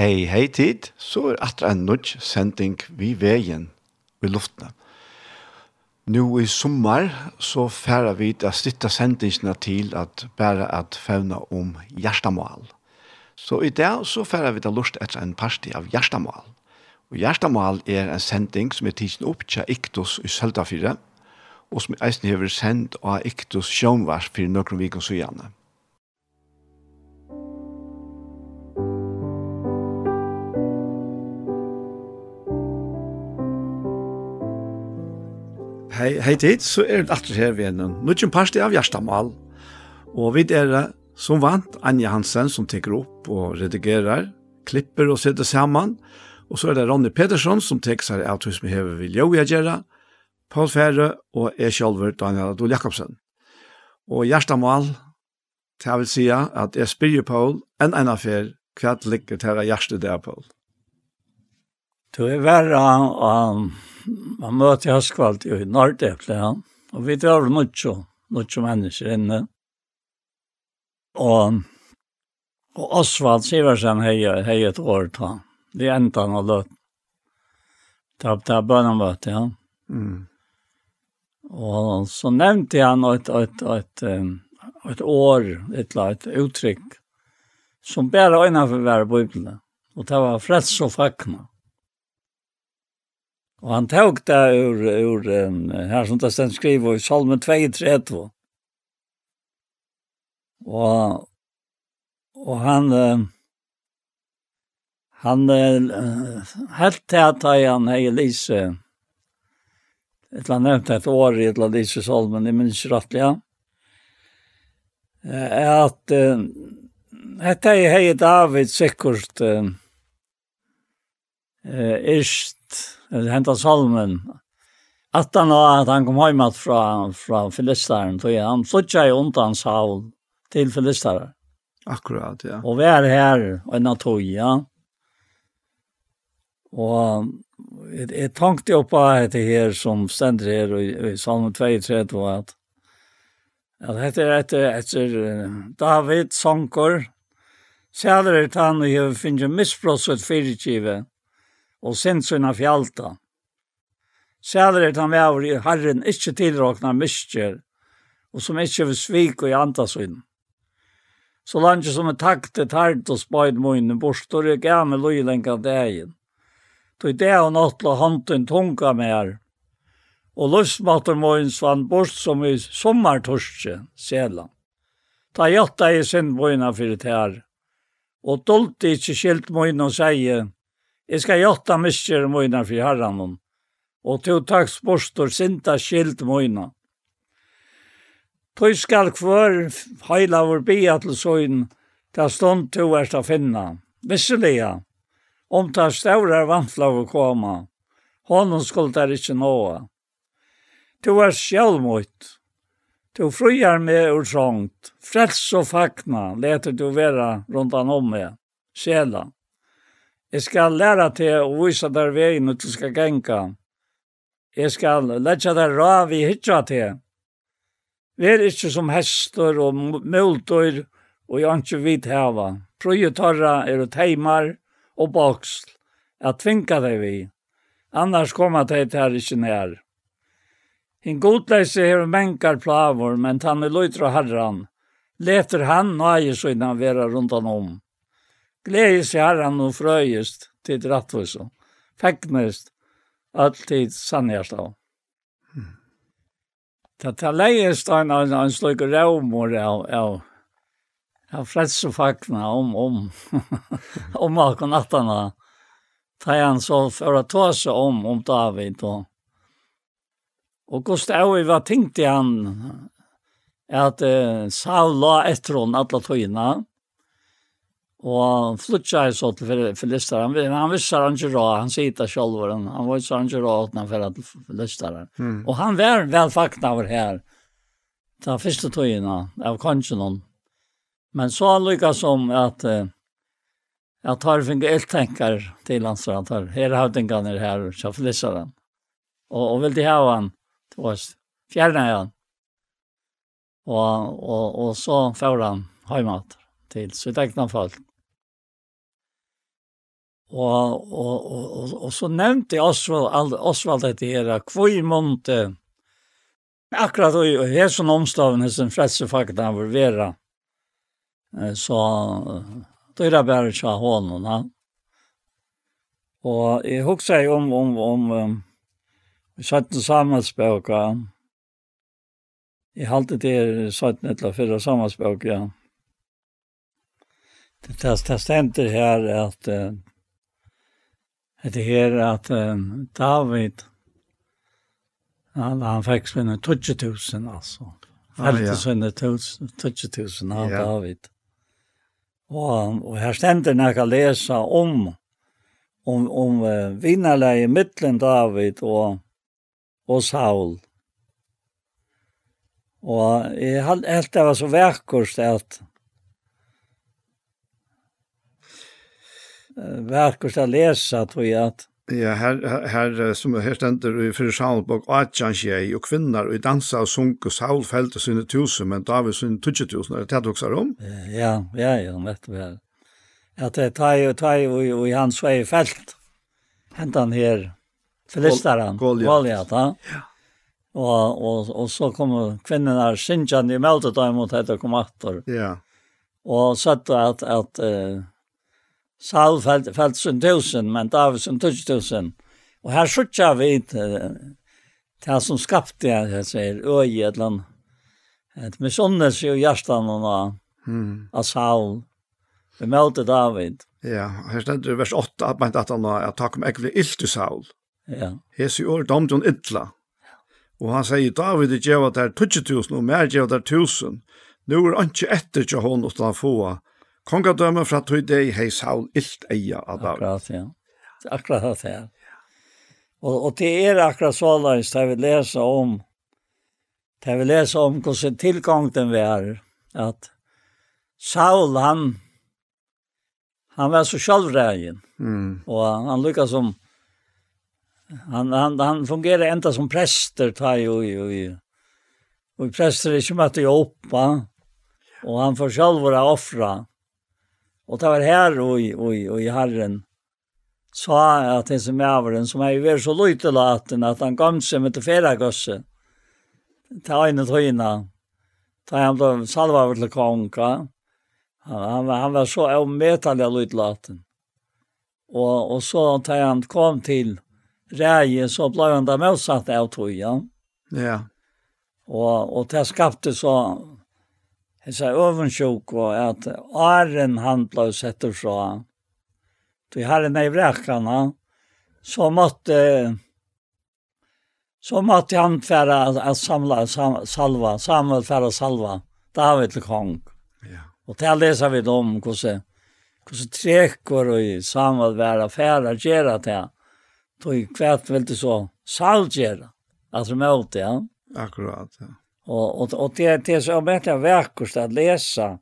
Hei, hei tid, så er atra en nudj sending vi veien i luftene. Nå i sommer så færer vi til å sitte sendingene til at bare at fevne om hjertemål. Så i dag så færer vi til lust etter en parti av hjertemål. Og hjertemål er en sending som er tidsen opp til Iktus i Søltafire, og som eisen hever sendt av Iktus Sjønvars for noen vikens og gjerne. hei, hei tid, så er det atter her ved en nødgjent parste av Gjerstamal. Og vi er det som vant Anja Hansen som teker opp og redigerer, klipper og setter sammen. Og så er det Ronny Pedersen som teker seg av hos vi hever vil jo gjøre, Paul Fære og jeg selv Daniel Adol Jakobsen. Og Gjerstamal, det vil si at jeg spyr Paul en en affær hva ligger til Gjerstamal. Det er verre om um man møter Haskvald i Nordepple, ja. Og vi drar mye, mye mennesker inne. Og, og Osvald Siversen heier, heier et år ta. Vi endte han og løt. Ta, ta bønnemøte, ja. Mm. Og så nevnte han et, et, et, et, et år, et, et uttrykk, som bare øyne for å være bøyblene. Og det var freds og fakna. Og han tok det ur, ur um, her som det stedet skriver i salmen 2, 3, Og, og han, uh, han uh, helt til at han hei Lise, et eller annet nevnt et år i et eller annet Lise salmen, i minns rettelig, ja. Uh, at uh, hette hei David sikkert uh, uh, erst hentet salmen. Att han var att han kom hem från från Filistaren då han flyttade ju undan Saul till Filistaren. Akkurat, ja. Och vi är här och en natoj, ja. Och jag, jag tänkte ju på det här som ständer här i, i Salm 32 att att det är ett ett David sångkor. Säljer han ju finns ju missbrottet fyrtjive og sinnsina fjalta. Sæler er han vever i Herren ikkje tilråkna myskjer, og som ikkje vil svika i antasyn. Så langt som er takte tært og spøyd munnen borstor i gamme løylenka degen. Toi det og nattla hånden tunga mer, og løsmatter munnen svann bort som i sommertorske, selan. Ta jatta i sin munnen fyrir tær, og dolte ikkje skilt munnen og seie, Jeg skal gjøre mye møyna for herran hon, og to takk sportor sinta skilt møyna. Tøy skal kvar heila vår bia til søgn, ta stund to er til å finne. Visselia, om ta stavrar vantla og koma, hånden skal der ikke nåa. To er sjalmøyt, to frujar med ur trångt, frels og fakna leter du vera rundan om meg, sjela. Jeg skal lære til å vise deg veien og du skal genka. Jeg skal lære deg rav i hitja til. Vær ikke som hester og multer og jeg ikke vidt heva. Prøye torra er og teimar og boksl. Jeg tvinga deg vi. Annars kommer deg til her ikke nær. En godleise hever menkar plavor, men tanne løytra herran. Leter han nøye søgna vera rundan om. Gledes i herran og frøyest til rattvisen. Feknest alltid sannhjert av. Hmm. Det tar leiest en, en, en slik rævmor av, av, av fakna om, om, om akkunattene. Ta han så for å ta seg om, om David. Og, og Gustav, vi var tenkt i han, at uh, Saul la etter henne alle tøyene. Og han flyttade så til Filistar. Han, han visste han ikke råd, Han sier det selv, Han, han visste han ikke råd åt när han till Filistar. Mm. Og han var vel faktiskt över her, Ta første tøyina av kanskje någon. Men så han lyckas som at eh, jag tar för eltenker til till hans han tar. Här har den her, så Filistar. Og, og vil de ha han. Det var fjärna han. Och, och, och så får han heimat till sitt egna folk. Og, og, og, og, og så nevnte Osvald, Osvald dette her, hvor i akkurat i hesen omstavene som fleste fakta var vera, så då er det bare ikke hånden. Ja. Og jeg husker om, om, om, om vi satt en samarbeidsbøk, ja. Jeg halte det er satt en eller fyrre samarbeidsbøk, ja. Det, det, det stender her at, uh, det her at um, David, han, han fikk svinne 20.000 altså. Alltså ah, svinne 20.000 av ja. David. Og, og her stender når jeg leser om, om, om uh, vinnerleie mittelen David og, og Saul. Og jeg helt det var så verkost at verkost att läsa tror jag Ja, her, her som her stender i fyrir salbog, atjan Sjei og kvinnar og i dansa og sunk og Saul felte sinne tusen, men David sinne tutsi tusen, er det det du om? Ja, ja, ja, vet du vel. At det er tøy og tøy og i hans vei felt, hentan her, filisteren, Goliath, ja. ja. Og, og, og så kom kvinnerna sinjan i meldet dem mot etter kom atter. Ja. Og sett at, at, at Saul felt felt sin tusen men David sin tusen. tusen. Og her skjuter vi inte det som skapte jeg sier, øy, et eller annet. Ett missunnes jo hjertan og mm. av Saul. Vi möter David. Ja, her ständer vers 8 at man inte att han har takk om äcklig ilt till Saul. Ja. Hes i år damte hon illa. Og han sier, David er gjevet der 20 000, og mer gjevet der 1000. Nå er han ikke etter til hon, og han får kongadømme fra tog deg hei Saul illt eia av David. Akkurat, ja. Akkurat det, ja. Og, og det er akkurat så langt det vi leser om, det vi leser om hvordan tilgången vi er, at Saul, han, han var så sjølvregen, Mm. Og han, han som, han, han, han fungerer enda som prester, ta jo, jo, jo. Og prester er ikke møtte jo oppa, og han får sjálvra offra. Og det var her og, og, og i Herren sa at det som er den, som er vært så løytelaten at han gav seg med til feragøsse, til øyne tøyene, da han ble salva over til konga, han, han, han var så avmetelig løytelaten. Og, og så da han kom til reie, så ble han da motsatt av tøyene. Ja. Og, og det skapte så hessa övensjuk og at æren han ble sett og så. Du hade nej vräkarna så måtte så måtte han färra at samla sam, salva Samuel färra salva David til kong. Ja. Og til det vi om hvordan hvordan trekker og Samuel vara färra gera til. Tog kvært vel til så salgera. Altså mot. Ja. Akkurat. Ja. Og, og, og det det er så bättre verkost å lese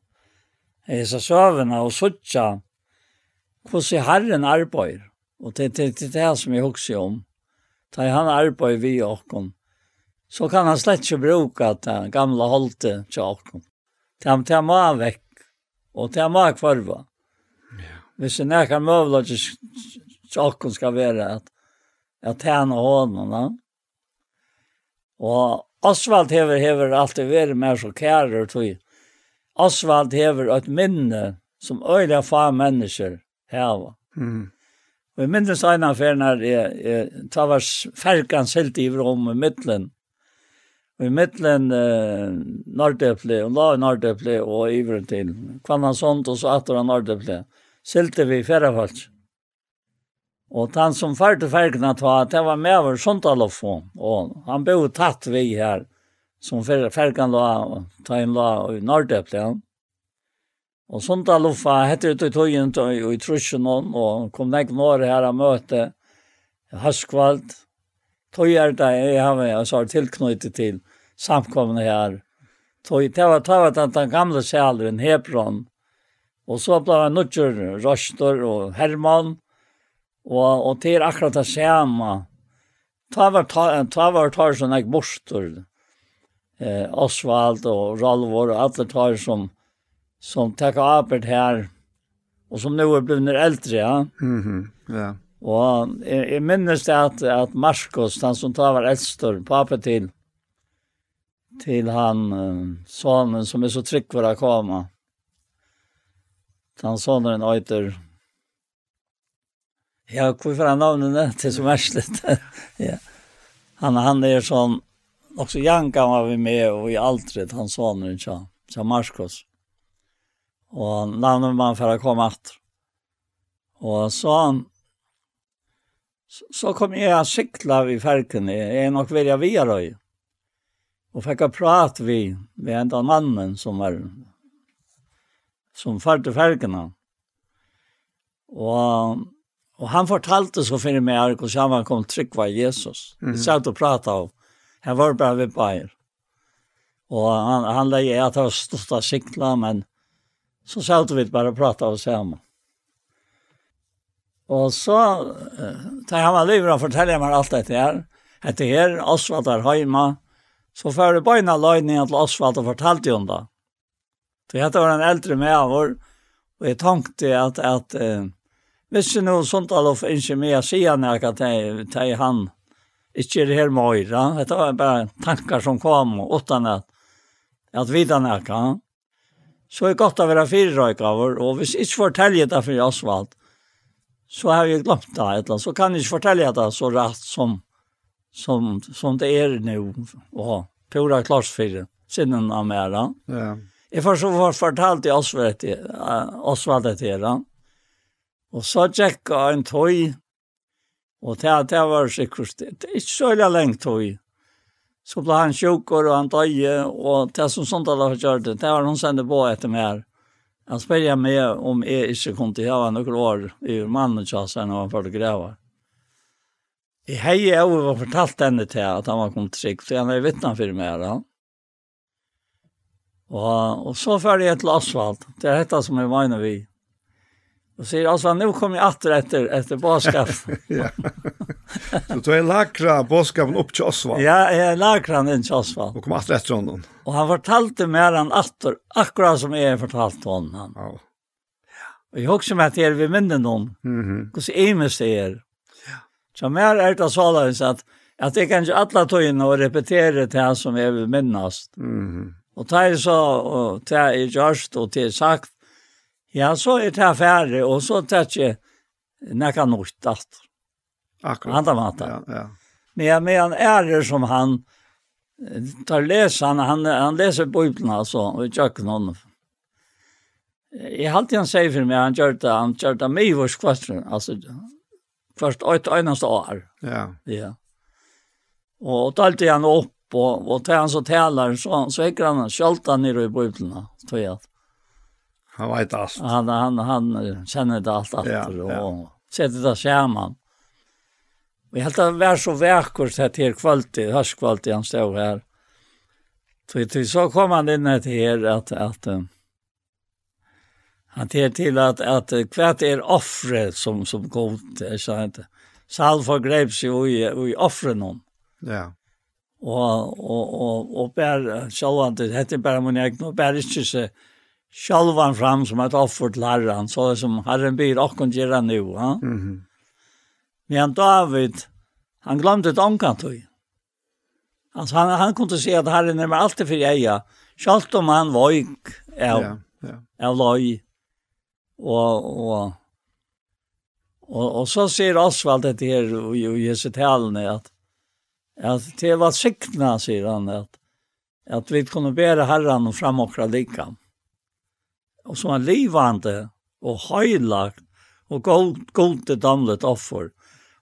disse sövna og sucha hvordan Herren arbeider. Og det det det er det som jeg husker om. Da han arbeider vi åkken. Så kan han slett ikke bruke det gamla hållet till och det er tam var veck och tam var kvarve. Ja. Hvis det en kan mövla till och ska vara att att tjäna honom. Och Osvald hever hever alltid vært mer så kærer, tror jeg. Osvald hever et minne som øyla fa mennesker heva. Mm. Og jeg minnes en av ferner, jeg, jeg tar var ferkans helt i rom i middelen. Og i middelen eh, Nordeple, og la i Nordeple og iveren til. Kvann han sånt, og så atter han Nordeple. Silte vi ferrafalsk. Og han som færte fergene ta, det var med over Sondalofon, og han ble tatt vi her, som fergen la, ta inn la i Nordøplen. Og Sondalofa hette ut i tøyen og i trusjen og kom nek nåre her og møte Haskvald. Tøyer det jeg har altså, tilknyttet til samkomne her. Tøy, det var tøy at den gamle sæleren Hebron, og så ble han nødgjør Røster og Hermann, Og, og det er akkurat det samme. Ta var ta, ta var tar som jeg borster. Eh, Osvald og Ralvor og alle tar som, som takker arbeid her. Og som nå er blevet eldre, ja. Mm -hmm. ja. Og jeg, jeg minnes det at, at Marskos, han som tar var eldstor, pappa til, til han, sonen som er så trygg for å komme. Han sonen øyter, Ja, hvorfor er det, til som verslet? ja. Han, han er sånn, också Janka var vi med och i altret, han sa nu så, så Marskos. Och navnet man for att komme etter. Och så, så kom jag att sykla vid färken, jeg är nog vilja via då. Och fick jag vi, vi vid en av mannen som var, som färde färkerna. Och Og han fortalte så finner meg her hvordan han kom trygg var Jesus. Mm. Vi satt og pratet om. Han var bare ved Bayer. Og han, han leie at han stod av sikla, men så satt vi bare og pratet om sammen. Og så, da han var livet, og forteller meg alt dette her. Etter her, Osvald er hjemme, Så får det bøyna løgningen til Osvald og fortalte om det. Så dette var en eldre med av vår, og jeg tenkte at, at, uh, Visst nu sånt ikke inte mer säga när ikke til, til han inte det här mojra. Det var bara tankar som kom uten att at vi när kan. Så är gott att vara røykaver, och hvis jeg ikke forteller det for Oswald så har jag glömt det eller så kan jeg ikke fortelle det så rätt som som som det är nu og pura klarsfyrer sinnen av mera. Ja. Jeg får så var fortalt i Oswald Oswald det här. Og så tjekka en tøy, og det, det var sikkert, det er ikke så lenge tøy. Så ble han sjukker og han døye, og det som sånt hadde har gjort det, det var noen sende på etter meg her. Han spør meg om jeg ikke kom til hava noen år i mannen tjassen når han følte greva. Jeg hei jeg over fortalt henne til at han var kommet trygg, så han er vittna for meg her. Ja. Og, og så fer jeg til asfalt, det er dette som jeg mener vi. Och säger alltså nu kommer jag åter efter efter boskap. ja. Så då är lakra boskapen upp till Osvald. Ja, är lakran in till Osvald. Och kommer åter efter honom. Och han fortalte mer än åter akkurat som jag fortalt honom. Ja. Och jag också med att er vi minnen någon. Mhm. Mm Kus är med. Ja. Så mer är det så så att att det kanske alla tøyene och repetera det här som är vi minnast. Mhm. Och det så och det är just och det sagt Ja, så er det ferdig, og så tar jeg nekka nøyt alt. Akkurat. Andra maten. Ja, ja. Men jag menar är det som han tar lese, han han, han läser bibeln alltså och ikke någon. Jag har alltid han säger för mig han gör det han gör det med vår kvastren alltså först ett enaste år. Ja. Ja. Och da alltid han upp och og til han så taler, så så ikke han skälta nere i bibeln tror jag. Han vet allt. Han, han, han känner det allt efter ja, ja. och sätter det man. Vi helt det var så verkligt här till kvalitet, hörskvalitet han stod här. Så, så kom han in till er att, att, han till till att, att kvart är offre som, som god, jag sa inte. Salv greps ju i, i offren om. Ja og og og og ber det, det er bara min egen, og ber ikki se sjálvan fram som et offer til Herren, så det som Herren byr och kan göra nu. Ja? Mm -hmm. Men David, han glemte et omkant høy. Alltså han, han kunde se att Herren är med allt för eja, självt om han var av, ja, ja. av loj. Och, och, och, och så ser Osvald det här i Jesu talene att, att det var sikna, säger han, att, att vi kunde bära Herren och fram och og som er livande og høylagt og god, god damlet offer.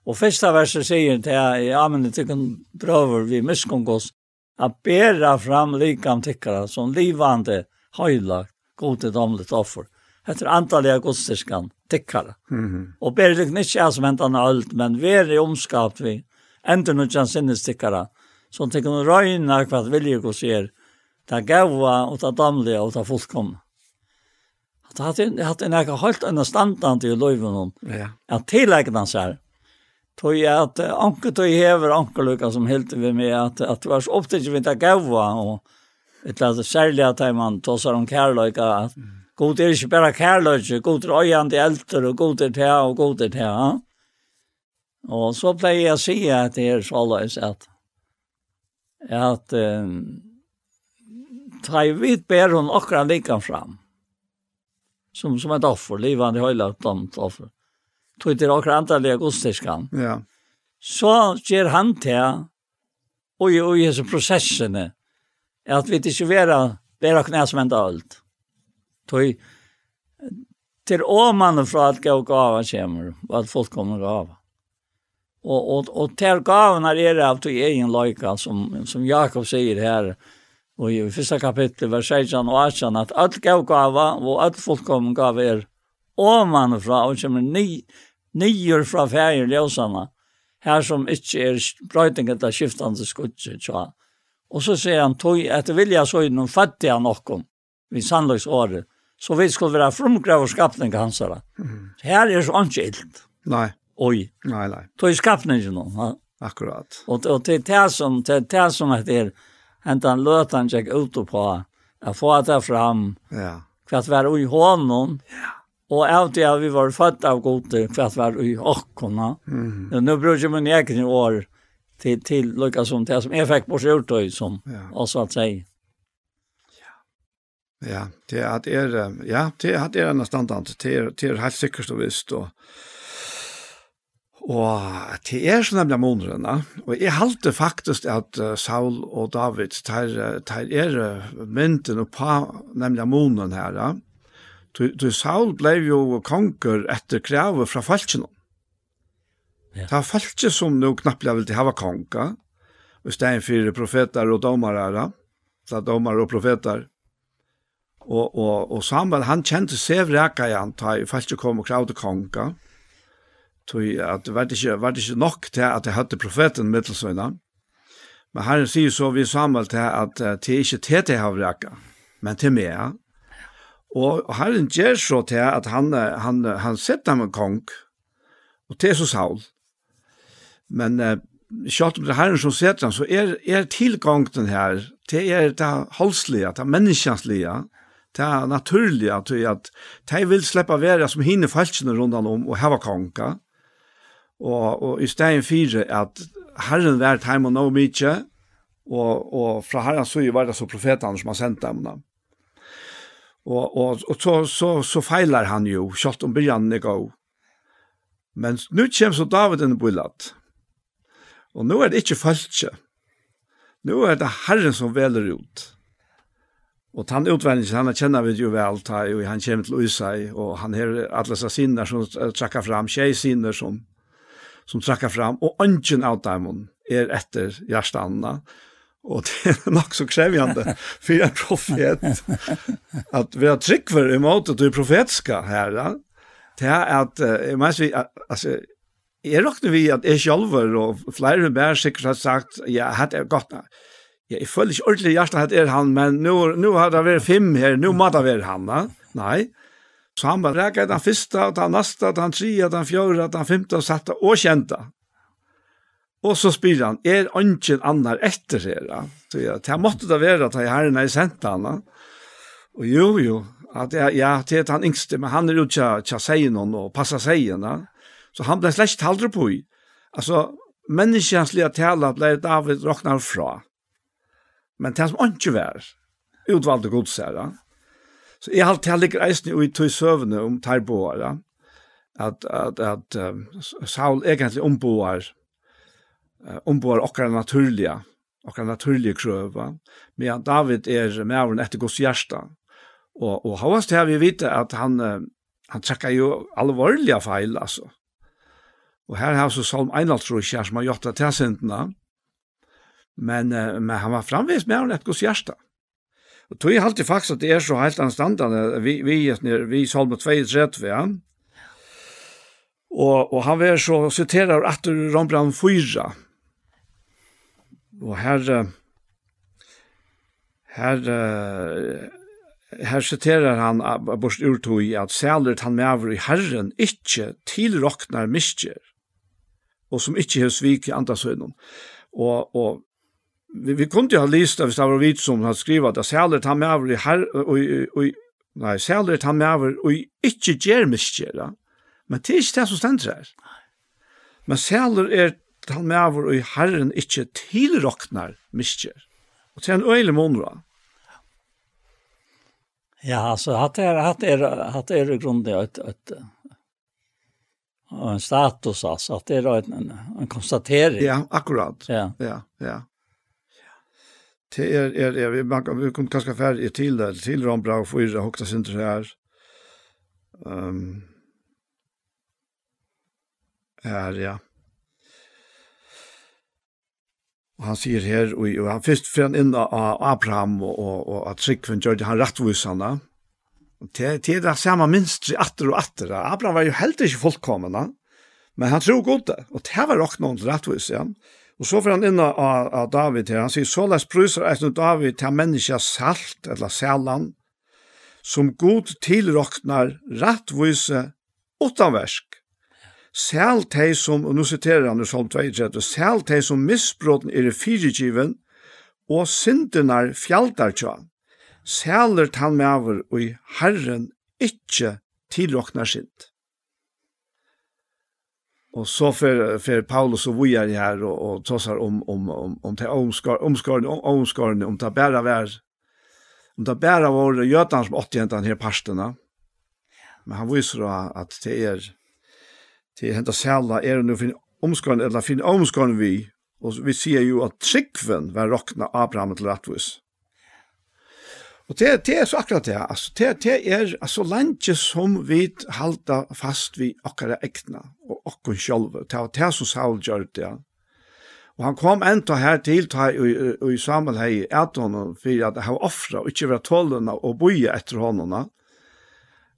Og fyrsta verset sier til jeg, ja, men det kan prøver vi miskongås, at bæra fram likam tykkara som livande, høylagt, god damlet offer. Etter antallet godstiskan tykkara. Mm -hmm. Og bæra det ikke jeg som hentan alt, men veri omskapt vi, endur nudjan sinnes tykkara, som tykken røyner hva vilje gos er, ta gaua og ta damle og ta fullkomna det hade hade en egen helt en standant i löven Ja. Att tillägna så här. Tog jag att anke tog hever anke Lukas som helt vi med att att det var så ofta vi inte gåva och ett läs särliga att man tossar om kärleka att god är inte bara kärleka, god är ojande älter och god är det och god är det. Och så blev jag säga att det är så alldeles att att eh, ta i vid ber hon akkurat lika fram som som ett offer, livande hela tant offer. Tog det också antagliga gostiskan. Ja. Så ger han till och i och i så processen att vi inte vera vera knä som ända allt. Tog till åmannen från att gå och gava kommer och att folk kommer och gava. Och, och, och till gavarna är det av till egen lojka som, som Jakob säger här og i fyrsta kapittel vers 16 og 18 at all gavgava og all fullkommen gava er omanfra og kommer ni, nyer fra fæger ljøsana her som ikke er brøytinget av skiftande skudse tja. og så sier han tog etter vilja så i noen fattiga nokkom vid sannlagsåret så vi skulle være frumgrav og skapning hans mm. her er så ikke illt nei oi Nei, nei. Tog skapning skapningen nå. Akkurat. Og, og til det som, til det som heter, enn den løtan gikk ut på, jeg får det fram, ja. hva det var i hånden, og av det vi var født av gode, hva det var i åkkene. Mm. Nå bruker min egen år til, til lukka som det som jeg fikk på skjortøy, som ja. også at sier. Ja, det er at er, ja, det er at er en standard, det er, det er helt sikkert og visst, og Og det er så nemlig måneden, og jeg halte faktisk at Saul og David tar, tar er mynden og på nemlig måneden her. Du, Saul ble jo konger etter kravet fra falskene. Ja. Det var falskene som nå knapplega ville til hava konger, og stein for profeter og domare, så domare og profetar. Og, og, og Samuel, han kjente seg vreka igjen, da i falske kom og kravde konger tog at det var ikke, var ikke nok til at jeg hadde profeten mittelsøgna. Men Herren sier så vi Samuel til at det er ikke til til har men til meg. Og Herren gjør så til at han, han, han setter ham en kong, og til så Saul. Men eh, kjøtt om det Herren som setter ham, så er, er tilgången her, det er det halslige, det menneskenslige, det er naturlige, at de vil slippe være som hinne falskene rundt om og hava konga. Og, og i stedet fire at Herren vært hjemme nå mye, og, og fra Herren så var det så profetene som har sendt dem. Da. Og, og, og så, så, så feiler han jo, selv om byen er god. Men nu kommer så David inn i byllet. Og nu er det ikke følelse. Nu er det Herren som veler ut. Og han utvelningen, han kjenner vi jo vel, ta, han kommer til Øysei, og han har alle sine sinner som trakker fram, tjej som som trakkar fram, og ønsken av dem er etter hjertene. Og det er nok så krevjande for en profet at vi har tryggver imot at du er profetska her. Det er at, jeg mener vi, altså, jeg råkner vi at jeg sjálfur og flere bær sikkert har sagt, ja, hatt er godt, ja, jeg føler ikke ordentlig hjertet at er han, men nå, nå har det vært fem her, nå må det være han, da. Nei, Så han bare rækket den første, den neste, den tredje, den fjøre, den femte, sjette og kjente. Og så spyr han, er ønsken annar etter her? Så ja, det måtte det være at jeg herren er sendt han. Og jo, jo, at jeg, ja, det er han yngste, men han er jo ikke, å si noen og passe seg Så han ble slett aldri på i. Altså, menneskjanslige tala ble David råknar fra. Men det som ikke var, utvalgte ja? Så jeg har alltid ligger eisen i tog søvne om tarboere, at, at, at um, Saul egentlig omboer, uh, omboer okra naturlige, okra naturlige krøver, men David er med etter Guds hjerte. Og, og hans til vi vite at han, han trekker jo alvorlige feil, altså. Og her har så Salm 51 som har gjort det til sintene, men, men han var framvist med etter Guds hjerte. Og tog halte faktisk at det er så helt anstandende, vi, vi, vi salm 32, ja. Og, og han vil så siterar etter Rombrand 4. Og her, her, her siterar han borst urtog at sælert han med i Herren ikke tilroknar miskjer, og som ikke har svik i andre sønnen. Og, og vi, vi kunde ju ha list av var Vit som har skrivit att sælert han med över i herr och och nej sælert han med över och inte ger miskära. Men det är ikke det som ständer her. Men Sälert är han med över och i herren inte tillrocknar miskär. Och sen öle monra. Ja, alltså att är att är att är grunden att att en status altså, att det är en en konstatering. Ja, akkurat. Ja. Ja, ja. Det är är er, vi man vi kommer kanske ferdig till det, til Rambra och fyra högsta Sinter här. Ehm um, är ja. Og han sier her, og, og han først fyrir han inn av Abraham og, og, og at Tryggven gjør det han rettvisene. Det, det er det samme minstri atter og atter. Abraham var jo heller ikke fullkommende, men han tror godt det. Og det var nok noen rettvis igjen. Ja. Og så får han inn av, av David her, han sier, såleis prøyser etter David til menneska salt, eller sælan, som god tilroknar rattvise utanversk. Sælt hei som, og nå siterer han i Salm 32, sælt hei som misbråten er i fyrirgiven, og syndenar fjaldar tja. Sæler han med over, og i Herren ikkje tilroknar sint. Och så för för Paulus och vi her här och och tossar om om om om till omskar omskar omskar om ta bæra vär. Om ta var vår Götans 80 hentan här pastorna. Men han visar att det er det henta sälja är nu fin omskar eller fin omskar vi och vi ser ju att tryckven var rockna Abraham till rättvis. Og det, det er så akkurat det, altså, det, det er altså, lenge som vi halda fast vi okkara egna og okkun sjálve, det var det som Saul gjør det. Og han kom enda her til ta og, og, i Samuel hei et honom for at han offra og ikke var tålende og boie etter honom.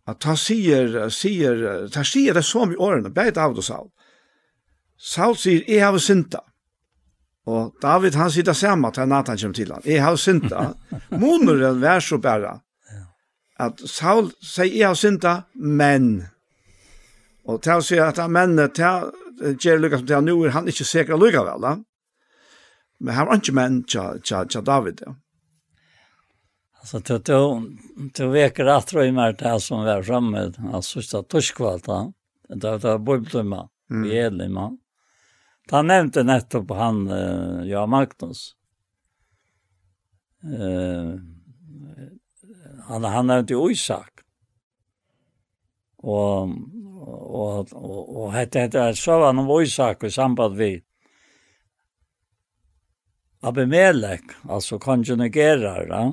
At han sier, sier, han sier det så mye årene, beit av det Saul. Saul sier, jeg har synda. Og David han sitter samme til Nathan kommer til han. Jeg har synda. Moneren vær så bare. At Saul sier jeg har synda, men. Og til å si at men til Jerry Lucas til nu er han ikke sikker lykke vel da. Men han var ikke men til David. Ja. Alltså då då då veker att tro i mer det som var framme alltså så torskvalta. Det var bubblorna. Vi är det man. Han nämnde nettopp han, ja, Magnus. Uh, han, han nämnde ju Isak. Og, og, og, og hette hette er søvann om Isak i samband vi Abimelech, altså konjunegerar, ja.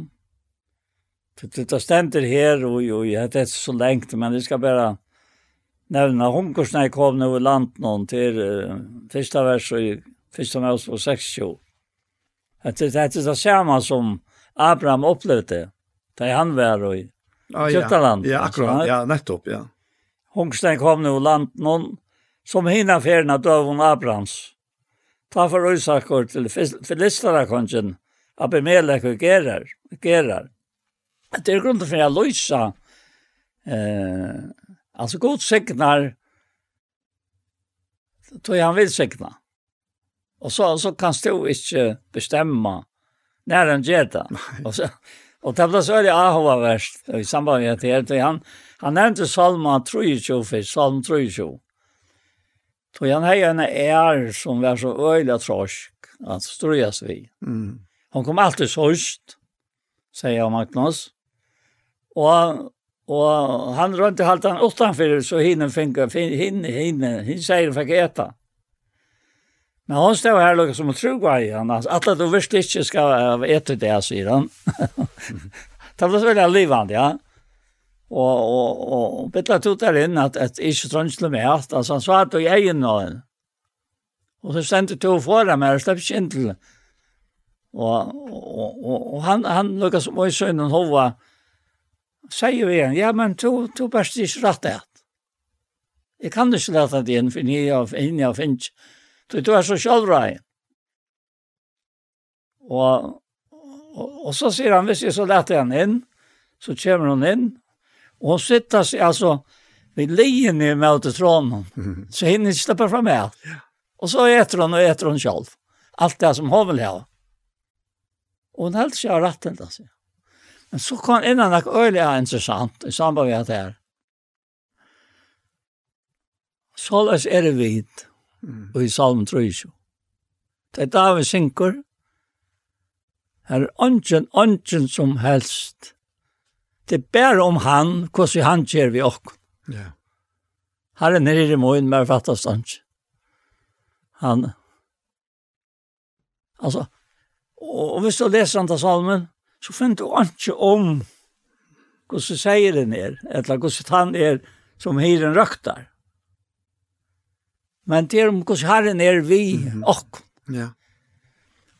Det, det, det stender her, og, jo, og hette är så lengt, men det skal bare nevna hungersnei kom nu i land någon till uh, första vers i första vers på 60. Att det är det samma som Abraham upplevde där han var i ah, ja. ja, akkurat. Ja, nettopp, ja. Hungersnei kom nu i land någon som hinna färna dövon Abrahams. Ta för Isakor till Filistara kongen Abimelech och Gerar. Gerar. Det är grunden för jeg lösa eh Alltså god segnar tog han vill segna. Och så, så kan du inte bestämma när han gör det. Och, så, och det blev så är det Ahova värst i samband med det här. Han, han nämnde Salma 23 för Salm 23. Tog han hej en är som var så öjliga trosk att ströjas vi. Mm. Hon kom alltid så säger Magnus. Och Og han rundt i han utenfor, så hinne finka, hinne, hinne, hinne säger fikk eta. Men hon stod her lukket som å tro hva i han. at du visst ikke skal ete det, sier han. det blev så väldigt livande, ja. Og, og, og, og bittla tog der inn at, at ikke trønsle med alt. Altså han svarte i egen nå. Og så stendte to foran meg og slapp ikke inn til. Og, og, og, og han, han lukket som å i sønnen hova, sier vi igjen, ja, men to, to best ikke rett det. Jeg kan ikke lete det inn, for jeg er inne og har finnet. Så du er så kjølvreien. Og, og, og så sier han, hvis jeg så leter han inn, så kommer hun inn, og hun sitter seg, altså, vi ligger ned med til tråden, så henne ikke slipper fra meg. Og så eter hun, og eter hun selv. Alt det som hun vil ha. Og hun helst ikke har rett til det, sier Men så kom innan det øyelig er interessant i samband med det her. Såles er det vidt og i salm 3. Det er David synker. Her er ønsken, ønsken som helst. Det er bare om han, hvordan han gjør vi også. Ja. Her er nere i morgen, med jeg fatter. Han, altså, og, og hvis du leser han til salmen, så finner du ikke om hvordan sier den er, eller hvordan han er som hyren røktar. Men det er om hvordan herren er vi mm -hmm. og. Ja.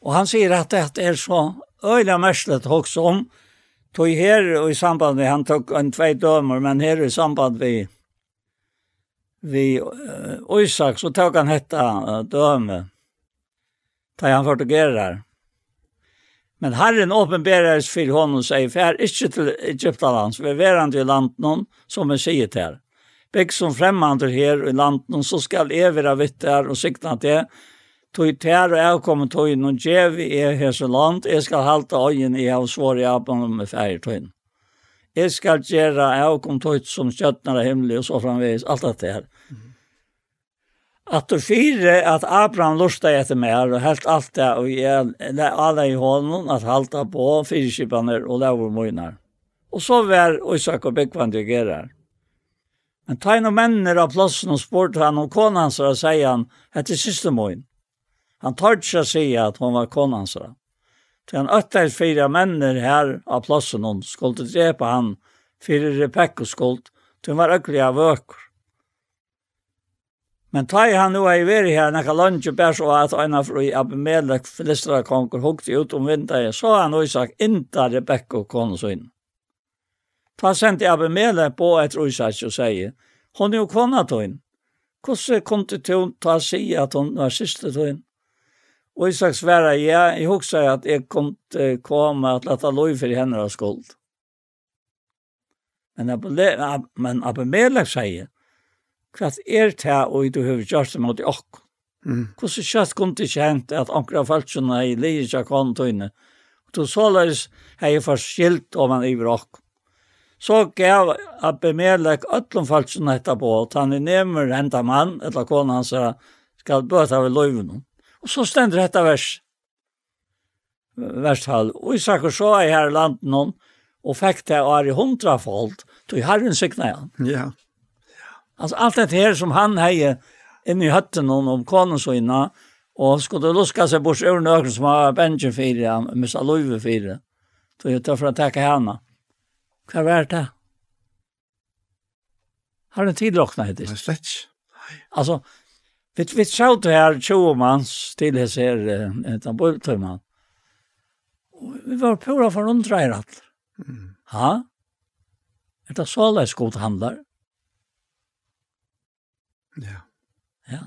Og han sier at det er så øyla merslet også om, tog her og i samband med, han tok en tvei dømer, men her i samband med vi uh, Isak så tok han hetta uh, døme. Da han fortugerar. Men Herren åpenberes for honom seg, for ikke til Egyptalands, vi er verand i landen som vi sier til. Bygg som fremmander her i landen, så skal jeg være vitt der og sikna til, tog ter og jeg kommer tog inn og djev i hese land, jeg skal halte øyen i av svåre jobben med ferie tog inn. Jeg skal gjøre jeg kommer tog som kjøttene er himmelig og så framvis, alt dette her. Mm. At du fyre at Abraham lusta etter mer og helt alt det og jeg alle i hånden at halta på fyrirskipaner og laver møgnar. Og så var Isak og Bekvan her. Men ta inn og mennene av plassen og spurte han om konan hans og sier han etter siste møgn. Han tar ikke å si at hun var konan hans. Til han øtter fire mennene her av plassen og skulle drepe han fire Rebekko skuld, til hun var økkelig av økker. Men ta han nu i veri her, nekka lunge bær så at eina fru i Abimelech filistra konger hukte ut om vinter, så han Isak inta Rebekka konu sin. Ta sendte Abimelech på etter Isak og sier, hon er jo kona tøyn. Hvordan kom til tøyn ta si at hon var siste tøyn? Og Isak sværa, ja, jeg huksa at jeg kom til koma at leta lov for henne av skuld. Men Abimelech sier, hva er det og du har gjort det mot okk. Mm. Hvordan kjøtt kom det kjent at at ankra falskjønne i livet av kontøyne. Og du så løs har jeg forskilt om han i okk. Så gav Abimelech øtlom falskjønne etterpå, at han er nemmer henta mann, etter kona hans, skal bøte av løyven. Og så stender dette vers, versthall. Og Isak og så er her landen noen, og fikk det å i hundra folk, tog herren sikna han. Ja. Alltså allt det här som han hejer inne i hötten om, om konen så innan. Och skulle luska sig bort ur någon som har bänken fyra, missa löjve fyra. Då jag tar för att tacka henne. Hva var det? Har en tid råknat hittills? Nej, slett. Alltså, vi, vi sa det här 20 mans till hans här, utan på. Vi var pura förundra i allt. Mm. Ha? Det så lätt god handlar. Ja. Ja.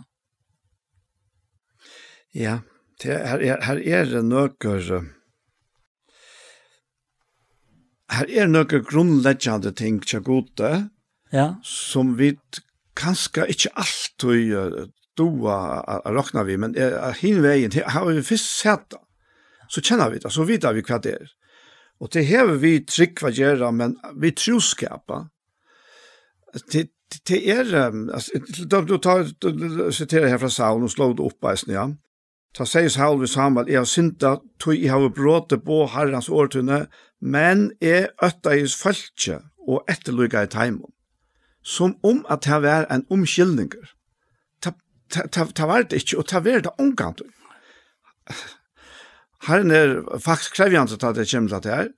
Ja, det er, her, er det nøkker her er noen grunnleggende ting til gode ja. som vi kanskje ikke alltid doa råkna vi, men er, hin veien, har vi først sett så kjenner vi det, så vet vi hva det er. Og det hever vi trygg hva gjøre, men vi troskapa. Det, det är altså, du tar citera här från Saul och slog upp på ja. Ta sägs Saul vid Samuel, har synda tog i hava bråte på Herrens årtunne, men jeg øtta i falske og etterlyga i teimen. Som om at det var en omkyldninger. Ta, ta, ta, ta var det ikke, og ta var det omgant. Herren er faktisk krevjant at det kommer til det her.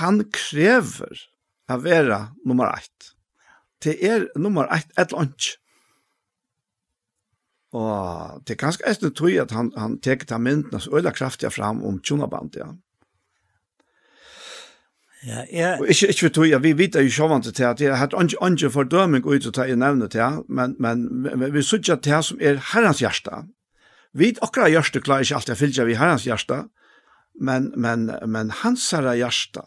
Han krever å være nummer ett det er nummer ett, et lunch. Og det er ganske eisne tog at han, han teker ta myndene så øyla kraftig fram om tjonaband, ja. Ja, ja. Og ikke, ikke for tog, ja, vi vet jo sjåvant til at jeg har ikke ikke fordøming ut til å ta i nevnet til, men, men men vi sørger til det som er herrens hjerte. Vi akkurat hjerte klarer ikke alltid å fylle vi herrens hjerte, men, men, men hans herre hjerte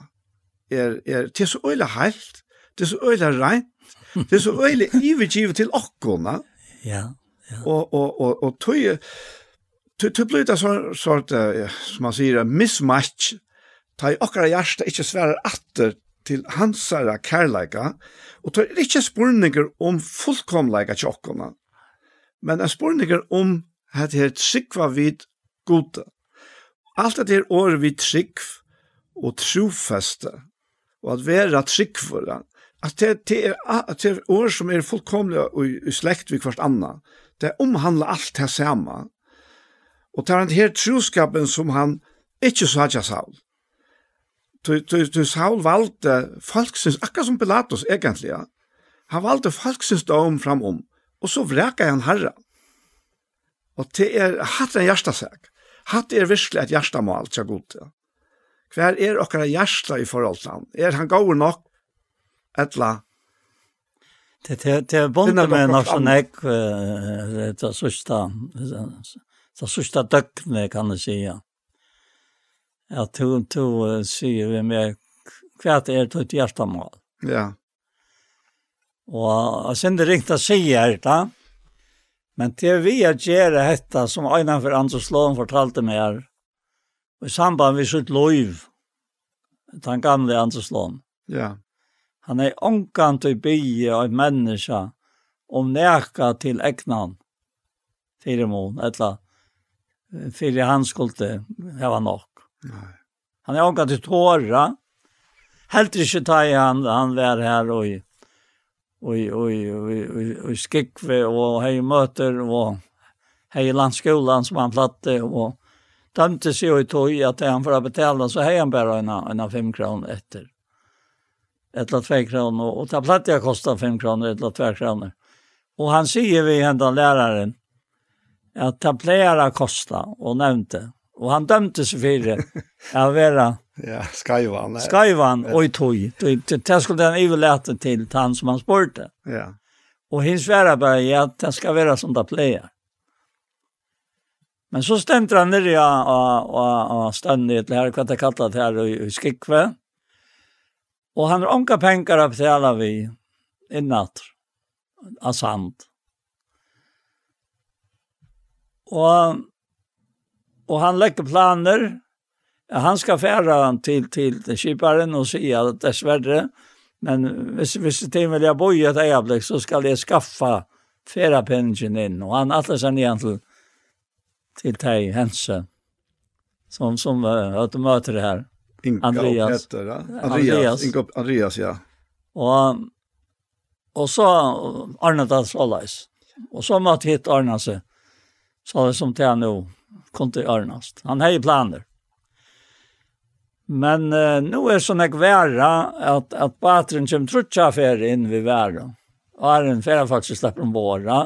er, er til så øyla heilt, til så øyla rent, Det er så øyelig ivergivet til okkona. Ja, ja. Og, og, og, og tøy, tøy, tøy blir det sånn, sånn, som man sier, mismatch, ta i okkara hjärsta ikkje sværar atter til hansara kærleika, og ta ikkje spurningar om fullkomleika tjokkona, men er spurningar om at her sikva vid gode. Alt det her år vid sikv og trofeste, og at vera tryggvara, at det det er att det er år som är fullkomliga och i slekt vid kvart anna. Det omhandlar allt det samma. Och er den her troskapen som han inte så til Saul. Du, Saul valde folksins, akkurat som Pilatus egentligen. Han valde folksins dom framom. Och så vreka han herra. Och det er hatt en hjärtasäk. Hatt er virkelig et hjertamål til god. Hver er okkara hjärsta i forhold til han? Er han gaur nok etla. Det det det bonde med nationek det sista det sista døkne kan du säga. Ja, tror to ser vi mer kvart är det ett hjärtamål. Ja. Och sen det riktigt säger det. Men det vi att göra detta som Einar för Anders Lån fortalte mig här. I samband med sitt liv. Den gamle Anders Lån. Ja. Han er ångan til bygge av en menneske om neka til egnan fyrir mån, etla fyrir han skulle heva nok. Nei. Han er ångan til tåra, helt ikke ta i han, han var her og i og og og og skikve og hei møter og hei landskolan som han platte og dømte seg i tog at han får betala så hei han bare en, en av fem kroner etter ett eller två kronor och ta plattan kostar fem kronor ett eller två kronor. Och han säger vi hända läraren att ta plära kostar och nämnde och han dömdes för det. Ja, vera. Ja, skajvan. Skajvan och i toj. Det skulle den överläta till han som han sporte. Ja. Och hans svära bara att det ska vara som det plejer. Men så stämde han ner ja och och stannade till här det kallat här i Skikve. Og han har onka pengar att betala vi innatt. Av sand. Og, og han legger planer. Han skal färra han til, til kyparen og si at dessverre, Men hvis, hvis det vil jeg bo i et øyeblikk, så skal jeg skaffa färrapenningen inn. Og han atler seg ner til, til dig, Hense. Som, som uh, att möter det her. Inga Andreas. Och Peter, ja? Andreas. Andreas. Inga, Andreas, ja. Og, og så Arne det såleis. Og så måtte hit Arne seg. Så det som til han nå kom til Arnast. Han har jo planer. Men uh, nå er sånn jeg være at, at bateren kommer trutja ferie inn ved være. Og er en ferie faktisk slipper om våre.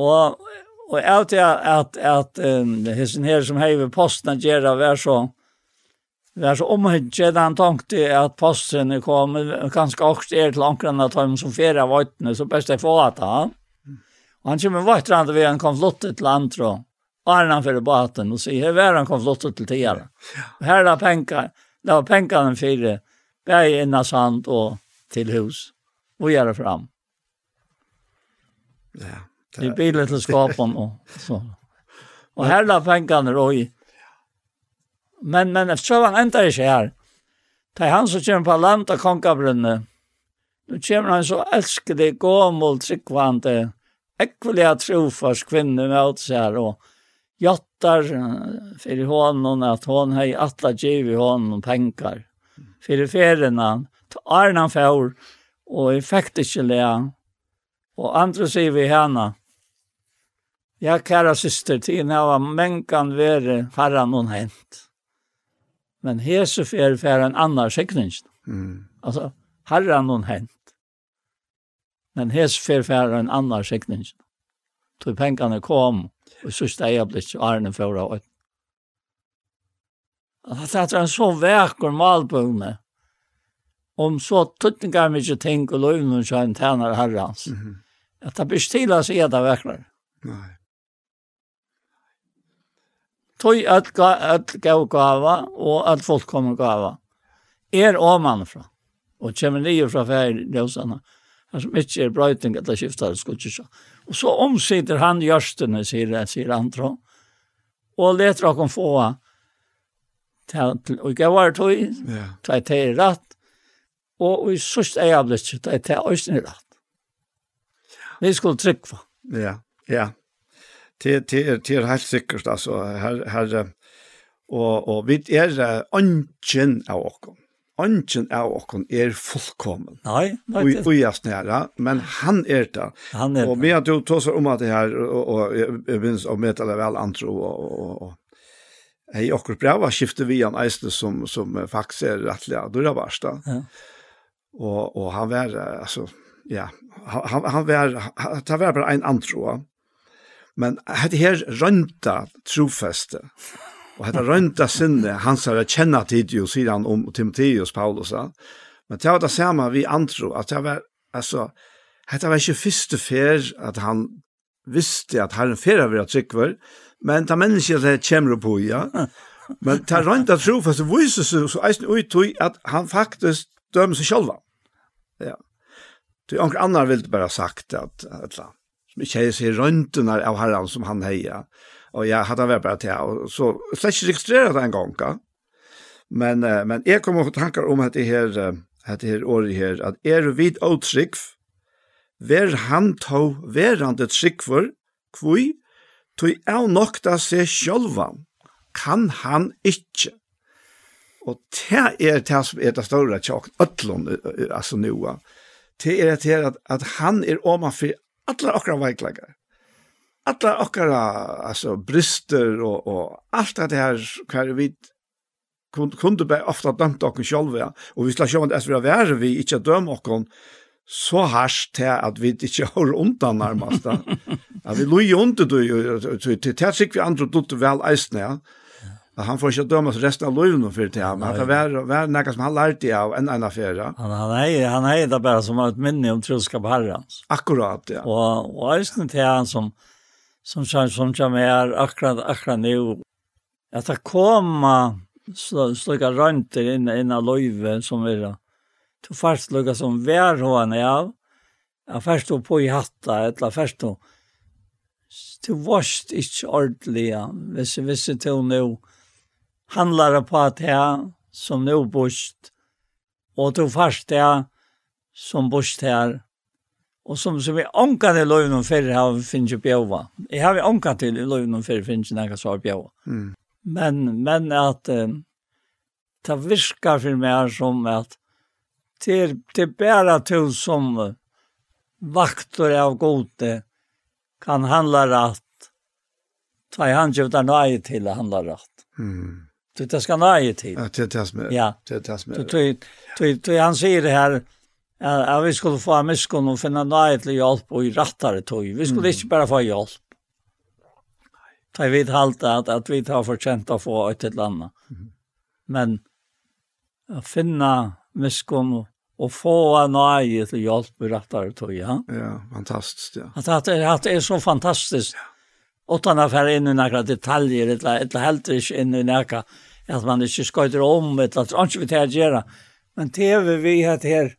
Og, og jeg vet at, at, at um, hessen her som heiver posten gjør det vær så Det er så omhygge, den tankte at posten er kommet ganske også er til ankeren at de som fjerde vøytene, så best jeg får at han. Og han kommer vøytrande ved en konflottet til andre, og er han for baten og sier, her er han konflottet til tider. Og her er penger, det var pengene fire, bæg innan sand og til hus, og gjør det fram. Ja. Det er bilen til skapen og så. Og her er pengene, og Men, men så han ända ikke her, det er han som kommer på land av kongabrunne. Nu kommer han så elsker det gåmål tryggvande, ekvelige trofars kvinner med alt seg og jottar för honom at hon hei alla giv i honom penkar. För ferien han, arn han fjord, og jeg fikk lea. Og andre sier vi henne, ja, kära syster, tiden har mänkan være herran hon hent. Men hese fer fer en annan skikning. Mm. Alltså herran hon hänt. Men hese fer fer en annan skikning. Tog pengarna kom och så steg jag blivit arne förra året. Det är en så verkor malbunne om så tuttningar mycket ting och löven och så en tjänar herrans. Mm. Att det blir stilla så är det verkligen. Nej tog at at gav gava og at folk kom gava er oman fra og kjem ni fra fer ljósanna Han som ikke er brøyting at det skifter det skulle ikke. Og så omsider han gjørstene, sier, sier andre, og leter dere få til å gjøre var tog, til at det er rett, og i sørst er jeg blitt til at det øyne rett. Vi skulle trykke for. Ja, ja det, det, det er helt sikkert, altså, her, her og, og vi er ungen av oss. Ungen av oss er fullkommen. Nei, nei. Og, og jeg snæra, men han er det. Han er det. Og vi har jo tås om at det her, og, og jeg begynner å møte det vel andre, og, og, og Hei, akkurat bra skiftet vi en eisne som, som faktisk er rettelig av Durabarsta. Ja. Og, og han var, altså, ja, han, han var, det var bare en antro. Men hette her rønta trofeste, og hette rønta sinne, han sier at kjenna Tidio, sier han om Timotheus Paulus, men det var det samme vi antro, at det var, altså, hette var ikke første fer at han visste at herren fer av vera tryggver, men det mennesker det kommer på, ja, men det rønta trofeste viser seg så eisen uttøy at han faktisk dømer seg selv. Ja. Det er anker annar vil bare sagt at, at, at som ikke er seg røntene av herren som han heia. Og jeg hadde vært bare til, og så slett ikke registreret det en gang. Men, uh, men jeg kommer og tanker om at det her, at det her året her, at er vid og trygg, ver han to verande trygg for, kvui, tog er nok da seg sjølva, kan han ikke. Og det er det som er det store tjokk, øtlån, altså noe. Det er det at, at han er oma for alla okra veiklegar. Alla okra alltså brister och och allt det här kvar vi kunde kunde bara ofta dömt och själva och vi skulle sjå att vi är vi inte döm och så harst till att vi inte har undan närmast. Ja, vi lojer inte du, til det sikkert vi andre dutte vel eisne, ja att han får inte dömas resten av livet för det här. Men han kan vara, vara något som han lärt av en annan affär. Han, han, är, han är det bara som ett minne om troskap herrens. Akkurat, ja. Och, och just det här han som, som, som, som jag är akkurat, akkurat nu. Att det kommer så, slika rönter in, in av livet som är det. Du först lukar som vär hon är av. Jag först då på i hatta, eller först då. Du varst ikke ordentlig, ja. Visst, visst, du nå, handlar på at här som nå bost, og du først det som bost her, og som som vi ankade i löven för har finns ju bjøva. Jeg har ankat i löven för finns ju några svar bjøva. Mm. Men men at äh, det virker for meg som at det er, det er bare til som vakter av gode kan handla rätt. Ta i nøye til å handla rett. Mm. Du det skal nøye til. Ja, det tas med. Ja. Det tas med. Du du du han sier det här Ja, vi skulle få en miskunn og finne nøyetlig hjelp og i rattere tog. Vi skulle ikke bare få hjelp. Da vi halte at, at vi har fortjent å få et eller annet. Men å finne miskunn og få en til hjelp i rattere tog, ja. Ja, fantastisk, ja. At, at, at det er så fantastisk. Ja utan att färra in i några detaljer eller eller helt inte in i några att man inte skojter om eller att inte vi tar göra. Men TV vi har här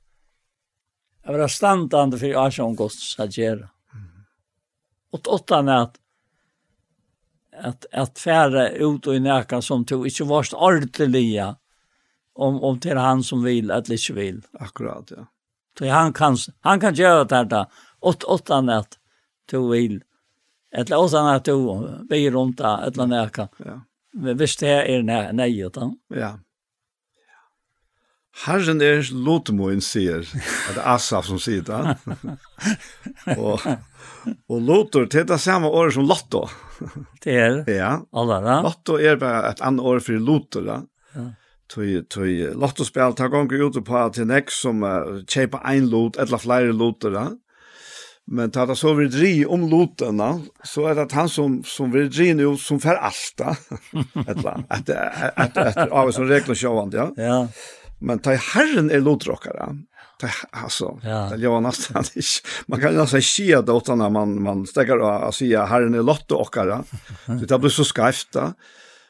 Jag var standande för Asha August att göra. Och utan att att att färra ut och i näka som tog inte varst ordentliga om om till han som vill att inte vill. Akkurat ja. Så han kan han kan göra det där åt åttan att tog vill ett låsan att du vi runt där ett land där. Ja. Visst det är nei, nej utan. Ja. Herren er lotemoen, sier, det er Asaf som sier det. og, og Lotor, det er det samme året som Lotto. det er ja. allra. Lotto er bare et annet år for Lotor. Da. Ja. Tui, tui, Lotto-spel tar gonger ut på til nek som uh, kjeipa ein lot, etla flere lotor. Da. Men tar det så vil dri om lotene, så är det att han som som vil dri nu som för allt ett att att att av som regler sjåvand, ja. Ja. Men tar herren er lotdrockare. Tar alltså ja. det gör nästan inte. Man kan nästan se det åt när man man stäcker och säga herren är lotdrockare. Så det blir så skräft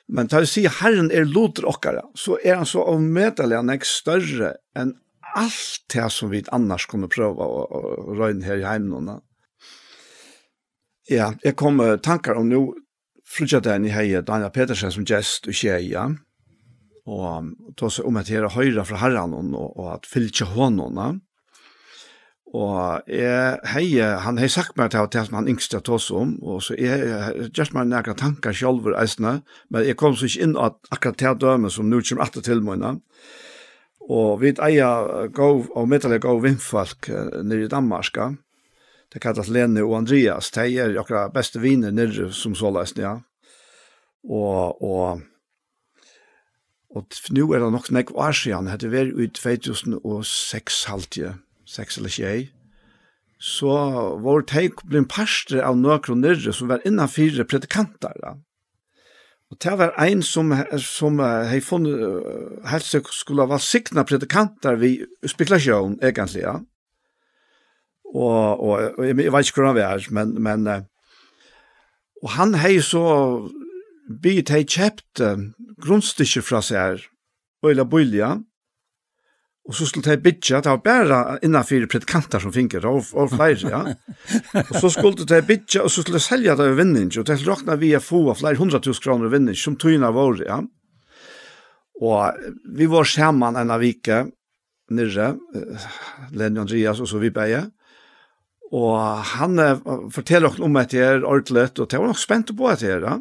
Men tar vi se herren är lotdrockare så är han så omedelig näst större än allt det som vi annars kunde pröva och röjna här i hemmen. Ja, jag kommer tankar om nu frutjadagen i heje Daniel Petersen som gäst och tjeja och ta så om att göra höjra från herran och, och att fylka honom. Og jeg, hei, han har sagt meg til at det som han yngste til oss om, og så jeg gjørs meg nægra tankar sjálfur eisene, men jeg kom så ikke inn at akkurat til døme som nå kommer etter til meg. Og vi eier gov, og mittelig gov vindfolk nere i Danmarka. Det kallas Lene og Andreas. De er akkurat beste viner nere som så løsne, ja. Og, og, og nu er det nok nek år siden, hette vi i 2006 halvtje, 6 eller 21, så var det blei en parster av noen nere som var innanfyre predikantar, ja Og det var ein som, som hei funnet uh, helse skulle være sikna predikanter vi spekulasjon, egentlig, ja. Og, og, og jeg, jeg vet ikke hvordan vi er, men, men og han hei så byt hei kjept uh, grunnstykker fra seg her, og eller bølja, Og så skulle de bytja, det var bare innanfyr predikanter som finker, og, og flere, ja. Og så skulle de bytja, og så skulle de selja det ved vinning, og det råkna vi å få flere hundra tusen kroner vinning, som tøyna vår, ja. Og vi var sammen en av vike, nyrre, Lenny Andreas og så vi beie, og han forteller oss om etter ordentlig, og det var nok spent på etter, ja.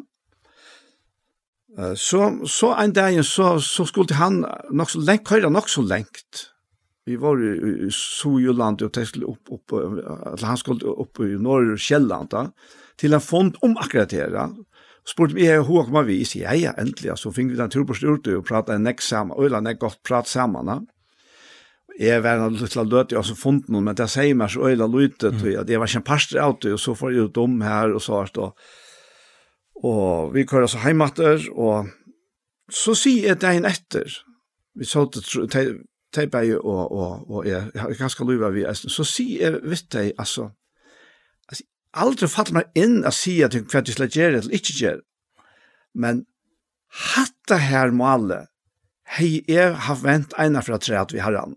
Så, så en dag så, så skulle han nok så lengt, køyre nok så lengt. Vi var i, i Sojuland og testet opp, opp, eller han skulle opp i Norge og Kjelland da, til en fond om akkurat det da. Spurte vi, hva kommer vi? Jeg sier, ja, ja, endelig. Så fikk vi den tur på styrte og pratet en nekk sammen, og en nekk godt prat sammen da. Jeg var en liten løt, jeg har funnet noen, men det sier meg så øyla løyte, at jeg var ikke en parster av det, og så får jeg ut om her, og så har jeg Og vi kører så heimater, og så sier jeg dagen etter, vi så det, Teibai og, og, og jeg, jeg har ganske lov av vi, så sier jeg, vet deg, altså, altså aldri faller meg inn å si at hva du slett gjør eller ikke gjør, men hatta her målet, hei, jeg har vent ena fra tre at vi har han.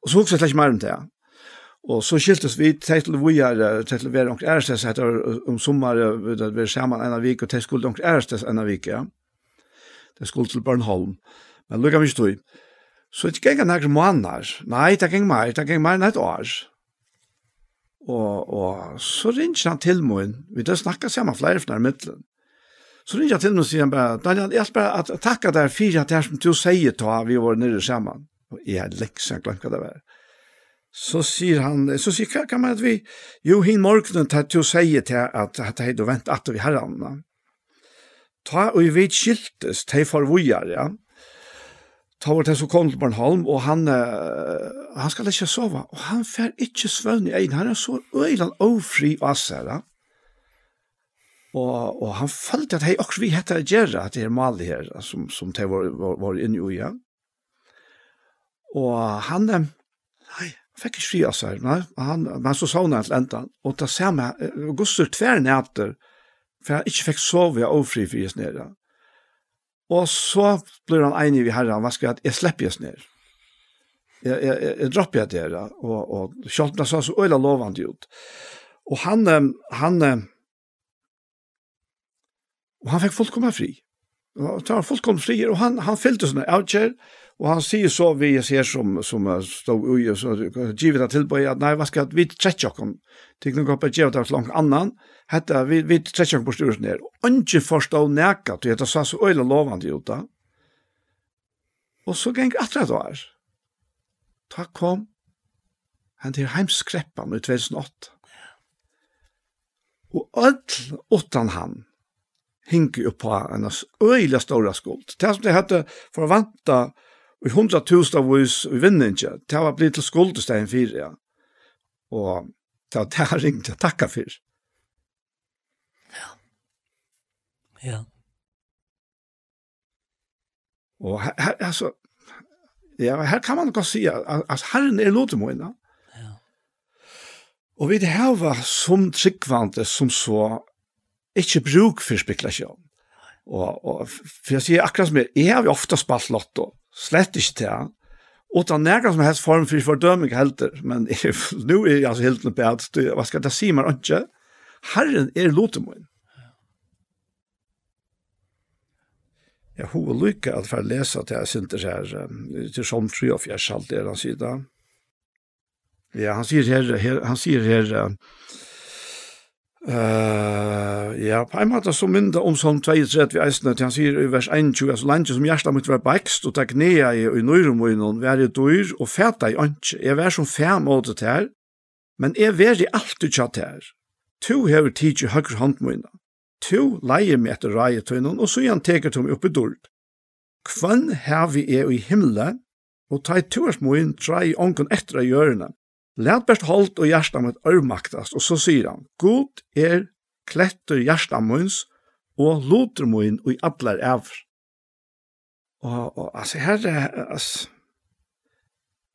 Og så hukser jeg slett ikke mer om det, Og så skiltes vi til vi er til å være onker ærestes etter om sommer det var sammen en av vik og til skulle onker ærestes en av vik ja. Det skulle til Bornholm. Men lukka mykje tog. Så det gikk en akkur måneder. Nei, det gikk mer, det gikk mer enn et år. Og, og så ringer han til meg, Vi da snakket sammen flere fra midtelen. Så ringer han til meg og sier han bare, Daniel, jeg skal bare takke deg for at det er som du sier ta vi var nere sammen. Og jeg er lekse, jeg glemte hva det var så sier han, så sier hva kan man at vi, jo, hin morgenen tar til å si til at at hei du vent at vi herran. Ta og vi skiltes, tei for vujar, ja. Ta var det så kom til Bornholm, og han, uh, han skal ikke sova, og han fer ikke svøvn i egen, han er så øyland ofri og asser, ja. Og, og han følte at hei, også vi heter Gjerra, at det er Mali her, som, som det var, var, var inne i, ja. Og han, nei, fikk ikke fri av seg, nei, han, men så sa han til enda, og da ser jeg, Gustav tver nætter, for jeg ikke fikk sove og fri fri oss nere. Og så blir han enig i herren, hva skal jeg, jeg slipper oss nere. Jeg, jeg, jeg, jeg dropper jeg dere, og, og kjølt sa så øyla lovende ut. Og han, han, og han fikk fullkomna fri. Og han var fullkomna fri, og han, han fyllte sånne avkjær, Og han sier så vi ser som, som stod ui, og så givet han tilbøy at nei, hva skal vi tretje okken? Tikk noen kopper givet han slank annan, hette vi, vi tretje okken på styrelsen her. ikke forstå neka, du heter sa så øyla lovande jo da. Og så geng atra det var. Ta kom, han til heimskreppan i 2008. Og öll utan han, hinker jo på en øyla stora skuld. Det som det hette forvanta, i hundra tusen av oss i vinninja, det var blitt til skuldestegn fyrir, ja. Og det var det jeg ringte takka fyrir. Ja. Ja. Og her, her altså, ja, her kan man godt si at, at herren er lotemoina. Ja. Og vi det her var som tryggvante som så ikke bruk for spekulasjon. Og, og for jeg sier akkurat som jeg, jeg har jo ofte spalt lotto slett ikke til, utan nærkast som helst form for fordøming helter, men nå er jeg altså helt nødt på at, hva skal jeg si meg ikke, Herren er lotemoen. Jeg har lykke at for å lese at jeg synes her, til som 3 og 4, alt det han sier da. Ja, han sier her, her han sier her, uh, Uh, ja, på en måte så mynda om sånn 32 vi eisne, til han sier i vers 21, altså landet som hjertet mitt var bakst, og takk nea i og i nøyrumøynen, vær i dyr og fæta i ønske, jeg vær som fem måte til her, men jeg vær i alt alltid tjatt her. To hever tid i høyre håndmøyna, to leier meg etter rei tøynen, og så igjen teker to meg oppe i dord. Kvann vi er i himmelen, og ta i toersmøyen, tre i ånken etter av hjørnet, Lært best holdt og hjertet mitt ørmaktast, og så sier han, God er kletter hjertet minns, og loter min og i atler evr. Og, og altså, her er, altså,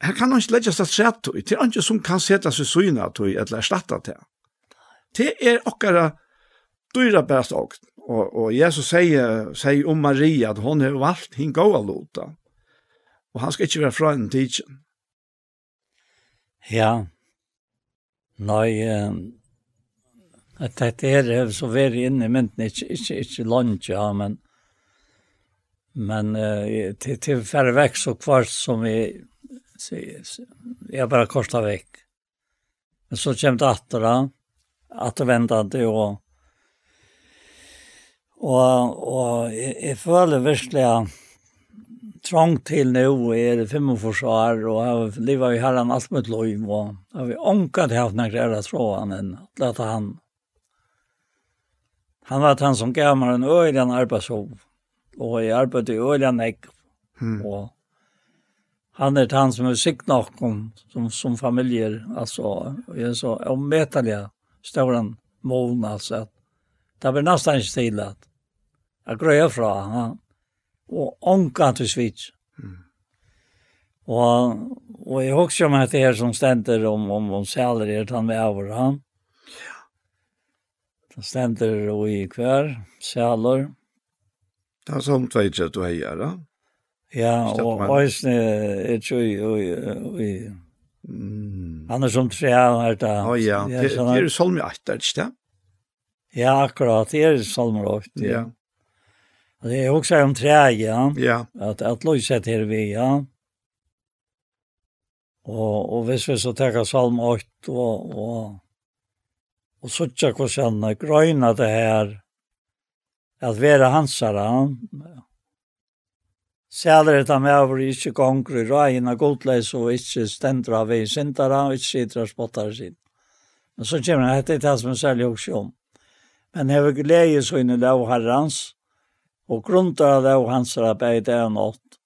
her kan han ikke legge seg sett i, det er ikke som kan sette seg syne til, eller erstatte til. Det er okkara dyra best og, og Jesus sier, sier om Maria at hon er valgt hinn gåa lota, og han skal ikke være fra en tidsen. Ja. Nei, at det er så veldig inne i mynden, ikke, ikke, ikke lunch, ja, men men uh, til, til færre vekk så kvart som vi jeg bare kortet vekk. Men så kommer det atter da, atter ventet det og og, og jeg, jeg føler virkelig at trang til nu er 45 år og har livet i herren alt med lov, og har vi ånkat haft några greier tråan enn at han han var han som gav meg en øyden arbeidsov og jeg arbeidde i øyden ek mm. og han er han som er sikt nok om som, som familier, altså og jeg er så omvetelig ståren mån altså det blir nesten ikke til at jeg grøyer fra han og ångantis svits. Mm. Og, og jeg husker om at det her som stender om, om, om sæler er han med over han. Ja. Det stender og i kvær, sæler. Det er som tveit at du heier da. Ja, og øysene er jo i... Mm. Han er som tre her da. Å ja, det er jo solm i 8, er det ikke det? Ja, akkurat, det er solm i 8, ja. ja. Det är också om trä, ja. Ja. Att att lösa det här vi, ja. Och och visst vi så tar psalm 8 och och och söka hur sen gröna det här att vara hansara. Sæler etter meg over ikke gonger i røyene godleis og ikke av ved sintara og ikke sitter og spottar sin. Men så kommer det, dette det som er særlig også om. Men hever glede så inn i lov herrens, og grundar av hans arbeid er nått.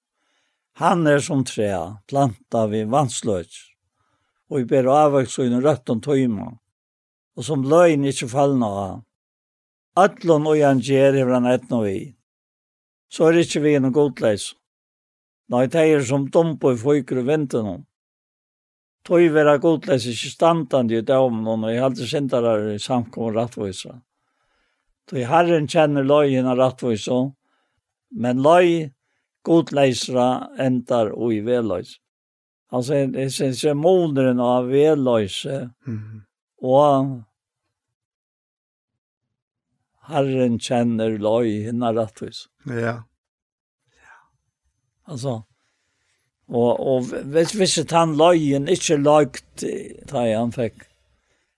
Han er som trea, planta vi vansløg, og vi ber avvøks og en rødt om tøyma, og som løgn ikke fallna av. Atlon og han gjer hever han etno vi. Så er ikke vi noe godleis. Nei, det er som dumpo i føyker og venter noen. Tøy vera godleis ikke standande i dømen, og jeg halte sindarar i samkommer rattvisa. Då Herren känner löjen av rättvisa, men löj godleisra endar och i velöjs. Alltså det syns ju modern av velöjs. Mm. Och Herren känner löjen av rättvisa. Ja. Alltså, Og, og hvis, hvis han løyen ikke løgt da han fikk,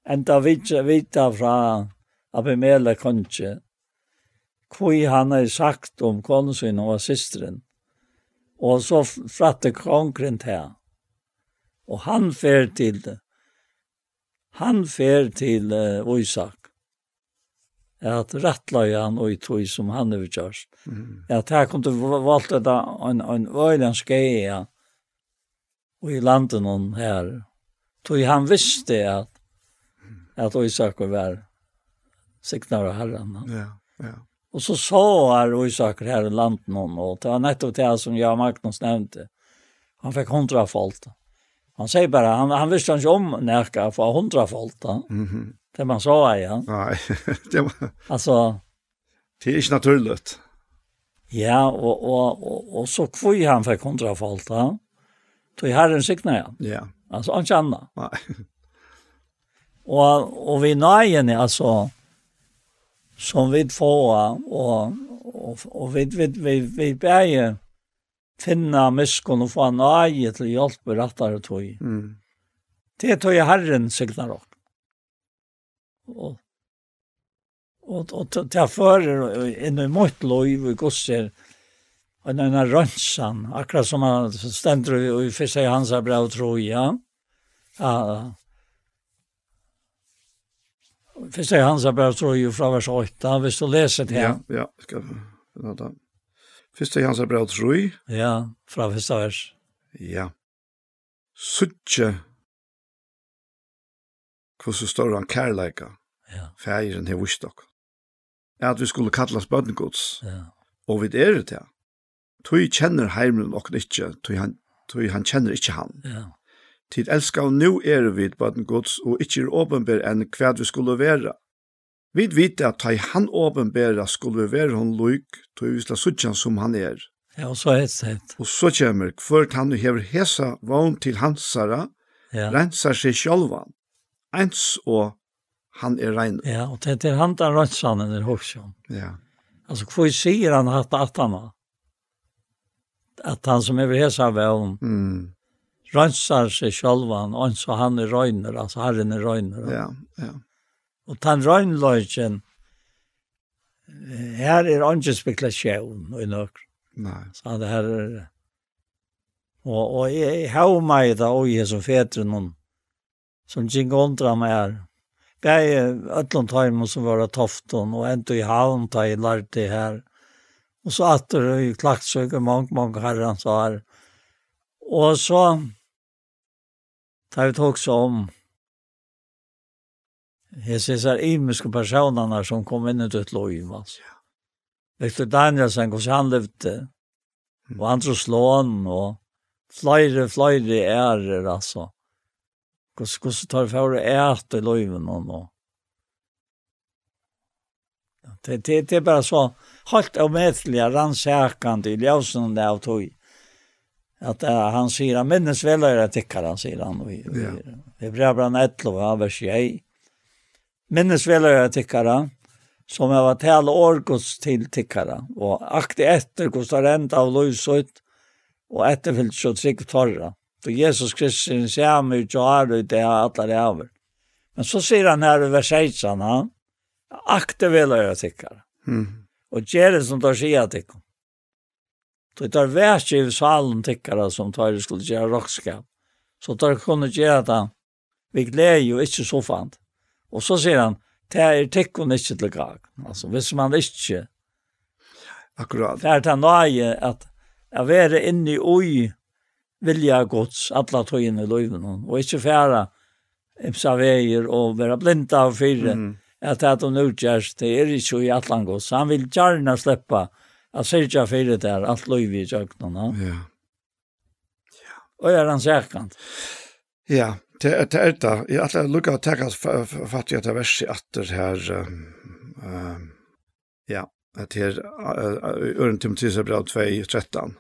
enda vidtja vita fra Abimele konge, kvui han har sagt om kongen og systeren. Og så fratte kongren til Og han fer til det. Han fer til uh, Isak. At rattla han og i tog som han har gjort. Mm. At her kom til valgte da en, en øylandsk ja, og i landet hon her. Tog han visste at, at Isak var verre signar av herren. Ja, ja. Och så sa er och här i landet någon och det var nettopp det som jag och Magnus nämnde. Han fick hundra folk. Han säger bara, han, han visste inte om närka för hundra folk. Mm -hmm. Det man sa ja. Nej, det var... Alltså... Det är inte naturligt. Ja, och, och, och, och så kvui han fick hundra folk. Då i herren signar ja. Ja. Alltså, han känner. Nej. Och, och vi nöjen, alltså som vi får og, og, og vi vi vi vi bär finna miskon og få en aje till hjälp och rättare tog. Mm. Det tog jeg Herren signar Og, og, og til jeg fører inn i mitt lov och gosser og den er rönsan, akkurat som han stender i fyrste sig hans brev tror jag. Ja, För sig hans brev står ju fra vers 8, hvis du leser det her. Ja, ja, skal vi ta. Första i hans brev tror. Ja, fra första vers. Ja. Suttje hvordan står han kærleika, ja. fægeren her vist dere. Er at vi skulle kallas bønnegods, ja. og vi er det til. Tui kjenner heimen og ikke, tui han, tui han kjenner ikke han. Ja. Tid elskar nu er vi baden gods og ikkje er åpenber enn hva vi skulle være. Vi vet at ta i han åpenbera skulle vi være hon loik, tog vi sla suttjan som han er. Ja, og så er det sett. Og så kommer kvart han hever hesa vogn til hansara, ja. rensar seg sjolvan, ens og han er rein. Ja, og det er han der rensan er hoksjon. Ja. Altså, hva sier han hatt at han At han som hever hesa vogn, mm rönsar seg sjølvan, og så han er røyner, altså herren er røyner. Ja, ja. Og den röjnlöjken, her er inte spekulation i nökr. Nei. Så det her. Og og och jeg har mig då, och jag som fäter noen, som gick undra meg her. Jeg er ötlån tajmen som var tofton, og ändå i havn da jeg lærte det her. Og så att det är klart så mycket mange, många så her. Og så tar vi också om jeg ser så imiske personene som kom inn i ditt lov Alltså. Victor Danielsen, hvordan han levde. og andre slån og flere, flere ærer, altså. Hvordan tar det for å æte løyven og nå? Det, det, det er bare så helt avmettelig, rannsakende i ljøsene av tog at uh, han sier, han minns väl är det tycker han säger han vi brev det et lov, 11 vers 1 Minnes vel är det tycker han som har varit hela årgås til tikkere, og aktig etter efter kostar enda av lösut og efterfyllt så trygg torra. For Jesus Kristus ser meg ut och har ut det alle det over. Men så sier han her i vers 16 han aktig vill jag tikkere. Mm. Og gjør det som tar sier att tickare. Så det er vært i salen tikkere som tar det skulle gjøre rockskap. Så tar det kunne gjøre det vi gleder jo ikke så fant. Og så sier han, det er tikkene ikke til gag. Altså, hvis man ikke... Akkurat. Det er det nøye at jeg være inne i oi vilja gods, alle tøyene i løyven, og ikke fære imsa veier og være blinda av fire. Mm. At det er de nødgjørs, det er ikke i atlan gods. Han vil gjerne slippe at syrja fyrir der, alt løyvi i tjøknene. Ja. ja. Og er han særkant. Ja, det er det. Er, jeg at jeg lukker å tenke fatt i at det vers i atter her. ja, at her, Øren Timotheus er bra 2, 13.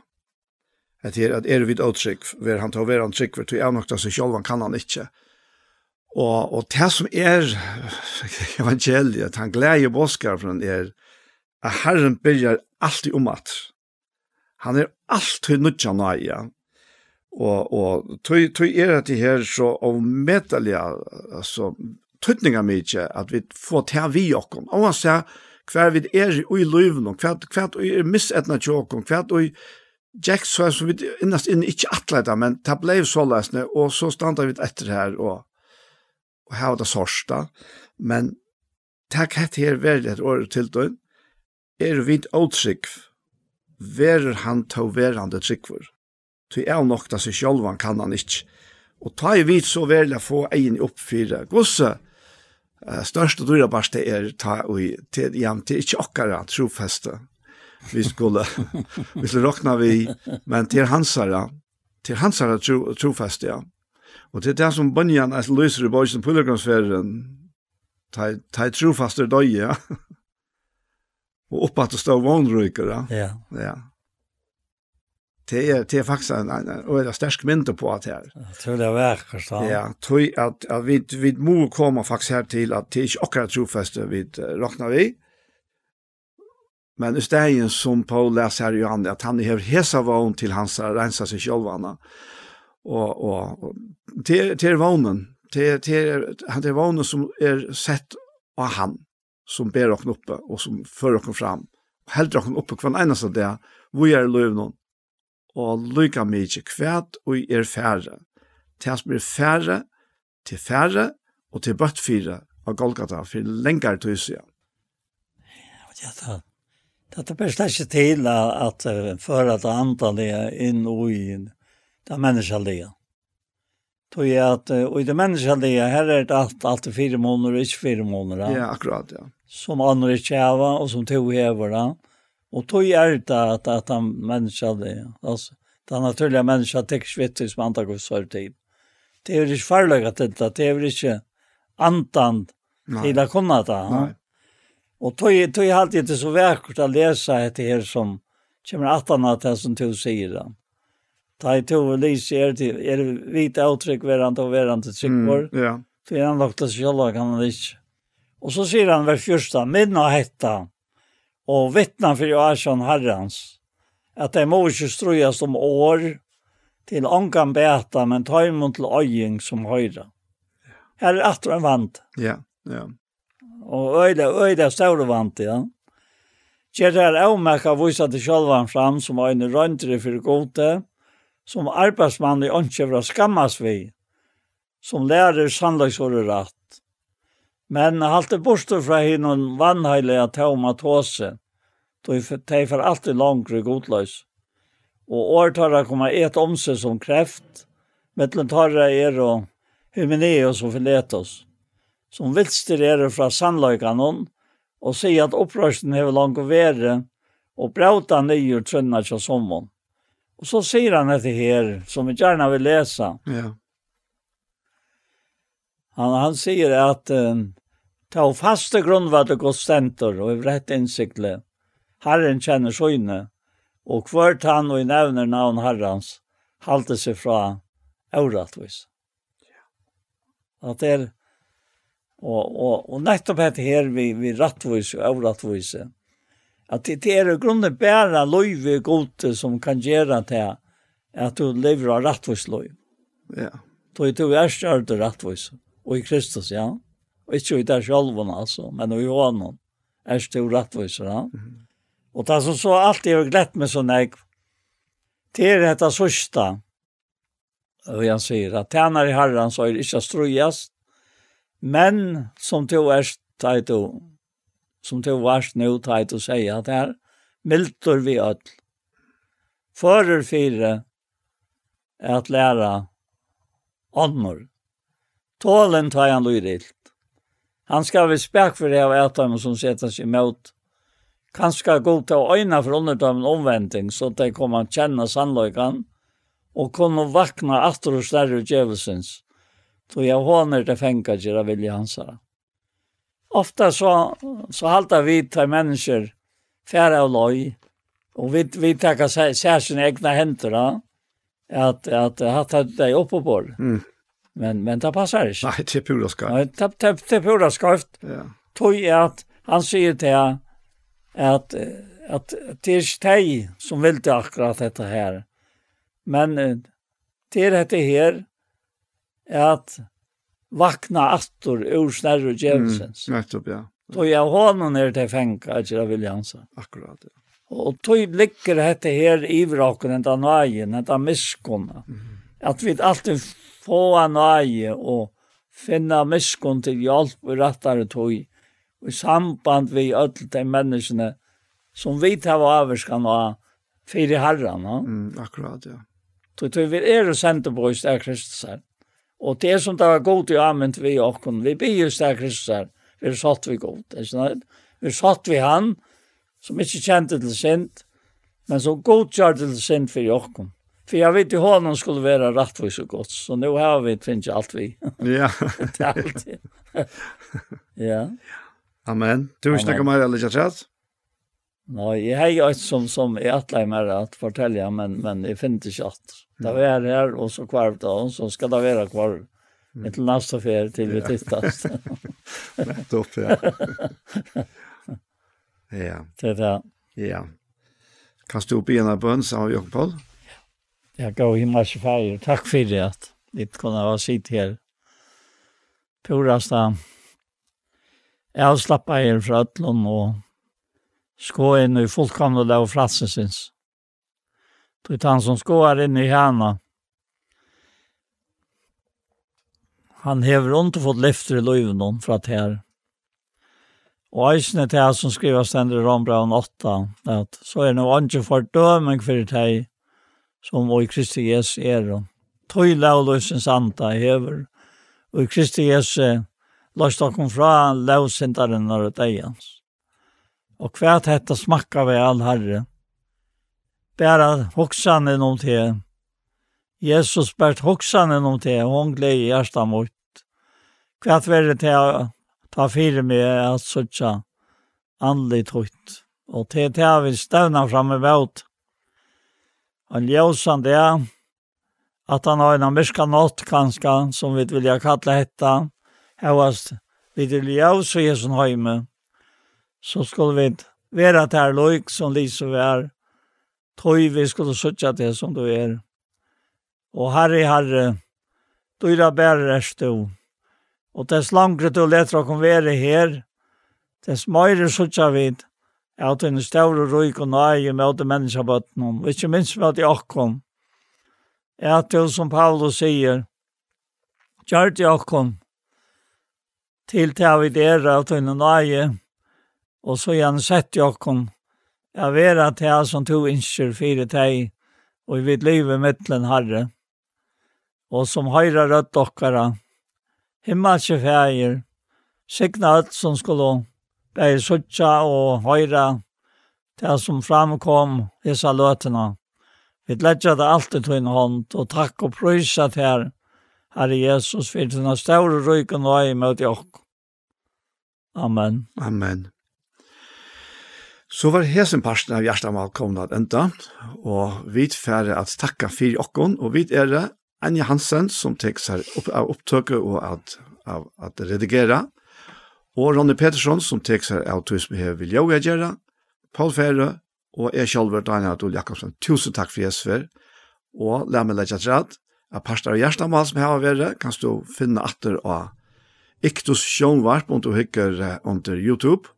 At her, at er vid åtrykk, ver han tar ver han trykk, ver tog jeg nok det seg selv, han kan han ikke. Og, og det som er evangeliet, han gleder boskar fra er, at Herren byrjar alltid om at. Han er alltid nødja nøya. Og, og tog, tog er at det her så av medalja, altså, tøtninga mykje, at vi får ta vi okkom. Og han sier, hver vi er i løven, hver, hver vi er misetna til okken, hver vi Jack så som vi innast inn ikke atleta, men det ble så løsne, og så standa vi etter her, og, og her var det sorsta, men takk hett her veldig et år til døgn, er vid åtrykv, verer han ta verande trykver. Ty er nokta seg sjálvan kan han ikkje. Og ta i vid så velja få egin oppfyra. Gosse, uh, største dyra barste er ta ui, til, ja, til ikkje okkara trofeste. Vi skulle, vi skulle råkna vi, men til hansara, til hansara tro, trofeste, ja. Og til det som bønjan er lyser i bøysen på pilgrimsferien, ta, ta trofaste døye, ja och upp att stå vånrykare. Ja. Ja. Det er, det er faktisk en en en, en stark minne på at her. Jeg tror det er verkligt da. Ja, tror at, at vi vi må komme faktisk her til at det er ikke akkurat trofeste vi uh, råkner vi. Men det är ju som Paul leser her i Johan, at han har hesa vån til hans rensa sig själva. Og, og, till til, vånen till til, han til vånen som er sett av han som ber oss oppe og som fører oss fram. Og helder oss oppe hver eneste det, hvor er løven og lykke meg ikke kvæt og er færre. Til som er færre, til færre og til bøtt fire av Golgata, for lenger til siden. Ja, det er Det er bare slett ikke til at før at antallet inn og i det menneskelige. Tog jeg at, og i det menneskelige, her er det alt, alt er fire måneder, ikke fire måneder. Ja, akkurat, ja som andre kjæva, og som to hever da. Og tog er det at, at han menneska det. Altså, den naturlige menneska tek svittig som andre går sår tid. Det er ikke farlig at dette, det er ikke antan til å kunne det. Nei. Og tog, tog jeg alltid det så vekkert å lese etter her som kommer at han at det som to sier da. Ta i tog og lyser er det, er det hvite avtrykk verant og verant til trykkvår. Mm, ja. Så er han lagt det selv, kan han ikke. Og så sier han vers 1, minna hetta, og vittna for Joasjan Herrens, at de må ikke strøyes om år, til ångan beta, men ta imot til øying som høyre. Her er atre en vant. Ja, ja. Og øyde, øyde er større vant, ja. Gjert er avmerka vise til sjølvan fram som øyne røyndere for gode, som arbeidsmann i åndkjøvra skammas vi, som lærer sannlagsåret rett Men halte borster fra hinnon vannheilige taumatose, då de for alltid langre godløs. Og årtarra kommer et om seg som kreft, mellom tarra er og hymeneus og filetos, som vilster er fra sannløykanon, og sier at opprørsten hever langt å være, og brauta nye trønna til sommeren. Og så sier han etter her, som vi gjerne vil lese. Ja. Han, han sier at uh, Ta og faste grunn var det godt stentor, og i rett innsikle. Herren kjenner søgne, og hvert han og i nevner navn herrens, halte seg fra avrattvis. At det er, og, og, og nettopp hette her vi, vi rattvis og avrattvis, at det er grunnen bæra løyve gode som kan gjøre til at du lever av rattvis løyve. Ja. Yeah. Du er stjørt rattvis, og i Kristus, ja. Ja. Och inte i där själva alltså, men i honom är stor rättvisor. Ja? Mm. Och det som så alltid har glätt mig så när det är detta sista och jag säger att tjänar i herran så är det inte strujas men som till värst tajt och som till värst nu tajt och säga att det här miltor vi öll förer fyra är att lära annor tålen tar han lyrilt Han skal vi spek for det av ettermen som setter seg imot. Kanskje gå til å øyne for underdømmen omventing, så de kommer å kjenne sannløyken, og kunne vakna atter og større utgjøvelsens. Så jeg håner det fengt til å vilje hans. Ofta så, så halter vi til mennesker færre og løy, og vi, vi takker særskilt egne henter da, at, at, at, at, at, at, at, at, at, Men men det passar inte. Nej, det är pura skoj. Nej, det det det är pura skoj. Ja. Tog är att han säger till att att at det är steg som vill det akkurat detta här. Men det är detta här att vakna attor ur snärr och djävsens. Mm, nettopp, ja. Då jag honom ner till fänka, att jag vill jansa. Akkurat, ja. Och då ligger detta här i vraken, den där nagen, den där miskunna. Mm. Att vi alltid få nøye og finne miskunn til hjelp og rettere tog i samband vi öll de menneskene som vi tar avskan og fire herran. No? Mm, akkurat, ja. Så vi er og sendte på i sted Kristus her. Og det som det var god i amint vi okkon, vi blir jo sted Kristus her, vi er satt vi god. Vi er satt vi han, som ikke kjente til sint, men som god kjør til sint fyrir okkon. För jag vet ju honom skulle vara rättvis och gott. Så nu har vi finns ju allt vi. Ja. Det allt. ja. Amen. Du vill snacka mer eller jag tror. Nej, jag har ju som som är att lära mig att fortälja men men det finner inte att. Det är här och så kvar då så ska det vara kvar. Mm. Till nästa fär till vi tittas. Rätt upp ja. ja. Det där. Ja. Kan du be en bön sa Jakob Paul? Jag går himmelsk färger. Tack för det att ni kunde ha sitt här. Purasta avslappa er fra ötlun og skå inn i fullkomna lov fratsesins. Det är han som skåar inn i hana. Han hever ont fått lyfter i løyven om fra det her. Og eisne til han som skriver stender i Rombraun 8, at så er noe andre fordøming for det här som og i Kristi Jesu er. Tøy lavløsens anta hever, og i Kristi Jesu løs dere fra lavsindaren når det er hans. Og hva dette smakka vi all herre, bæra hoksanen noen te. Jesus bært hoksanen noen te, og hun gled i hjertet mot. Hva er det til å ta fire med at søtja andelig tøyt. Og til det har vi støvna framme vårt en ljósan det, at han har en myrka nått kanska, som vi vill jag kalla hetta, hevast vid ljós og Jesu heime, så skulle vi vera der loik som lyser vi er, tøy vi skulle sutja det som du er. Og herre, herre, du er bærer erst stå Og dess langre du leter å konvere her, dess meire sutja vid, at en større røyk og nøye med de menneskebøttene, og ikke minst med de åkken. Er at det som Paulus sier, gjør de åkken til til vi dere at en nøye, og så gjerne sett åkken, jeg vet at jeg som to innskjer fire teg, og i vidt livet mittlen herre, og som høyre rødt okkara, himmelske feir, sikna alt som skulle Bei Sucha og Høyre, det som framkom disse løtene. Vi letjer det alltid til en hånd, og takk og prøysa til her, Herre Jesus, for den større ryken og i med jokk. Amen. Amen. Så var hesen parsten av hjertemal komna at enda, og vi færre at takka for okkon, og vi er Anja Hansen som tek seg opp, av opptøket og at, av, at redigera, og Ronny Petersson som tek seg av tog som jeg vil gjøre gjøre, Paul Fære og jeg selv Daniel Adol Jakobsen. Tusen takk for Jesper, og la meg legge til at parster av gjerstamal som jeg har vært, kan du finne atter av Iktus Sjønvarp om du hikker under YouTube,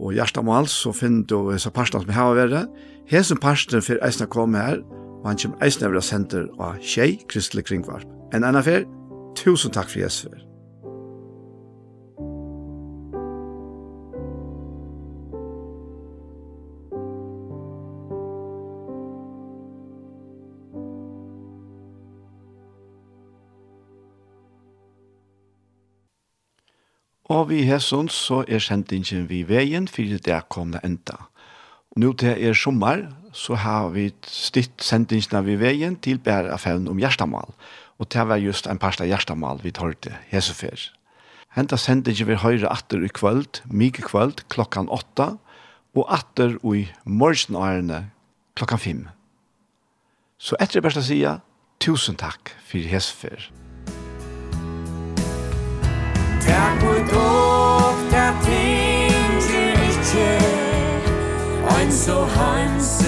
og gjerstamal, så finner du så parster som jeg har vært. Hesen parster for eisene komme her, og han kommer eisene over senter av Kjei Kristelig Kringvarp. En annen fer, tusen takk for Jesper. Og vi hesson så er sendingen vi veien for det kom det enda. Og nå til er sommer så har vi stitt sendingen vi veien til bæreaffæren om hjertemål. Og det var just en parst av hjertemål vi tørte hesefer. Henta sendingen vi høyre atter i kvöld, mye kvöld, klokkan åtta, og atter i morgenårene klokkan fem. Så etter det beste sier, tusen takk for hesefer. Takk og dokk, takk tingir ikkje Ein so hans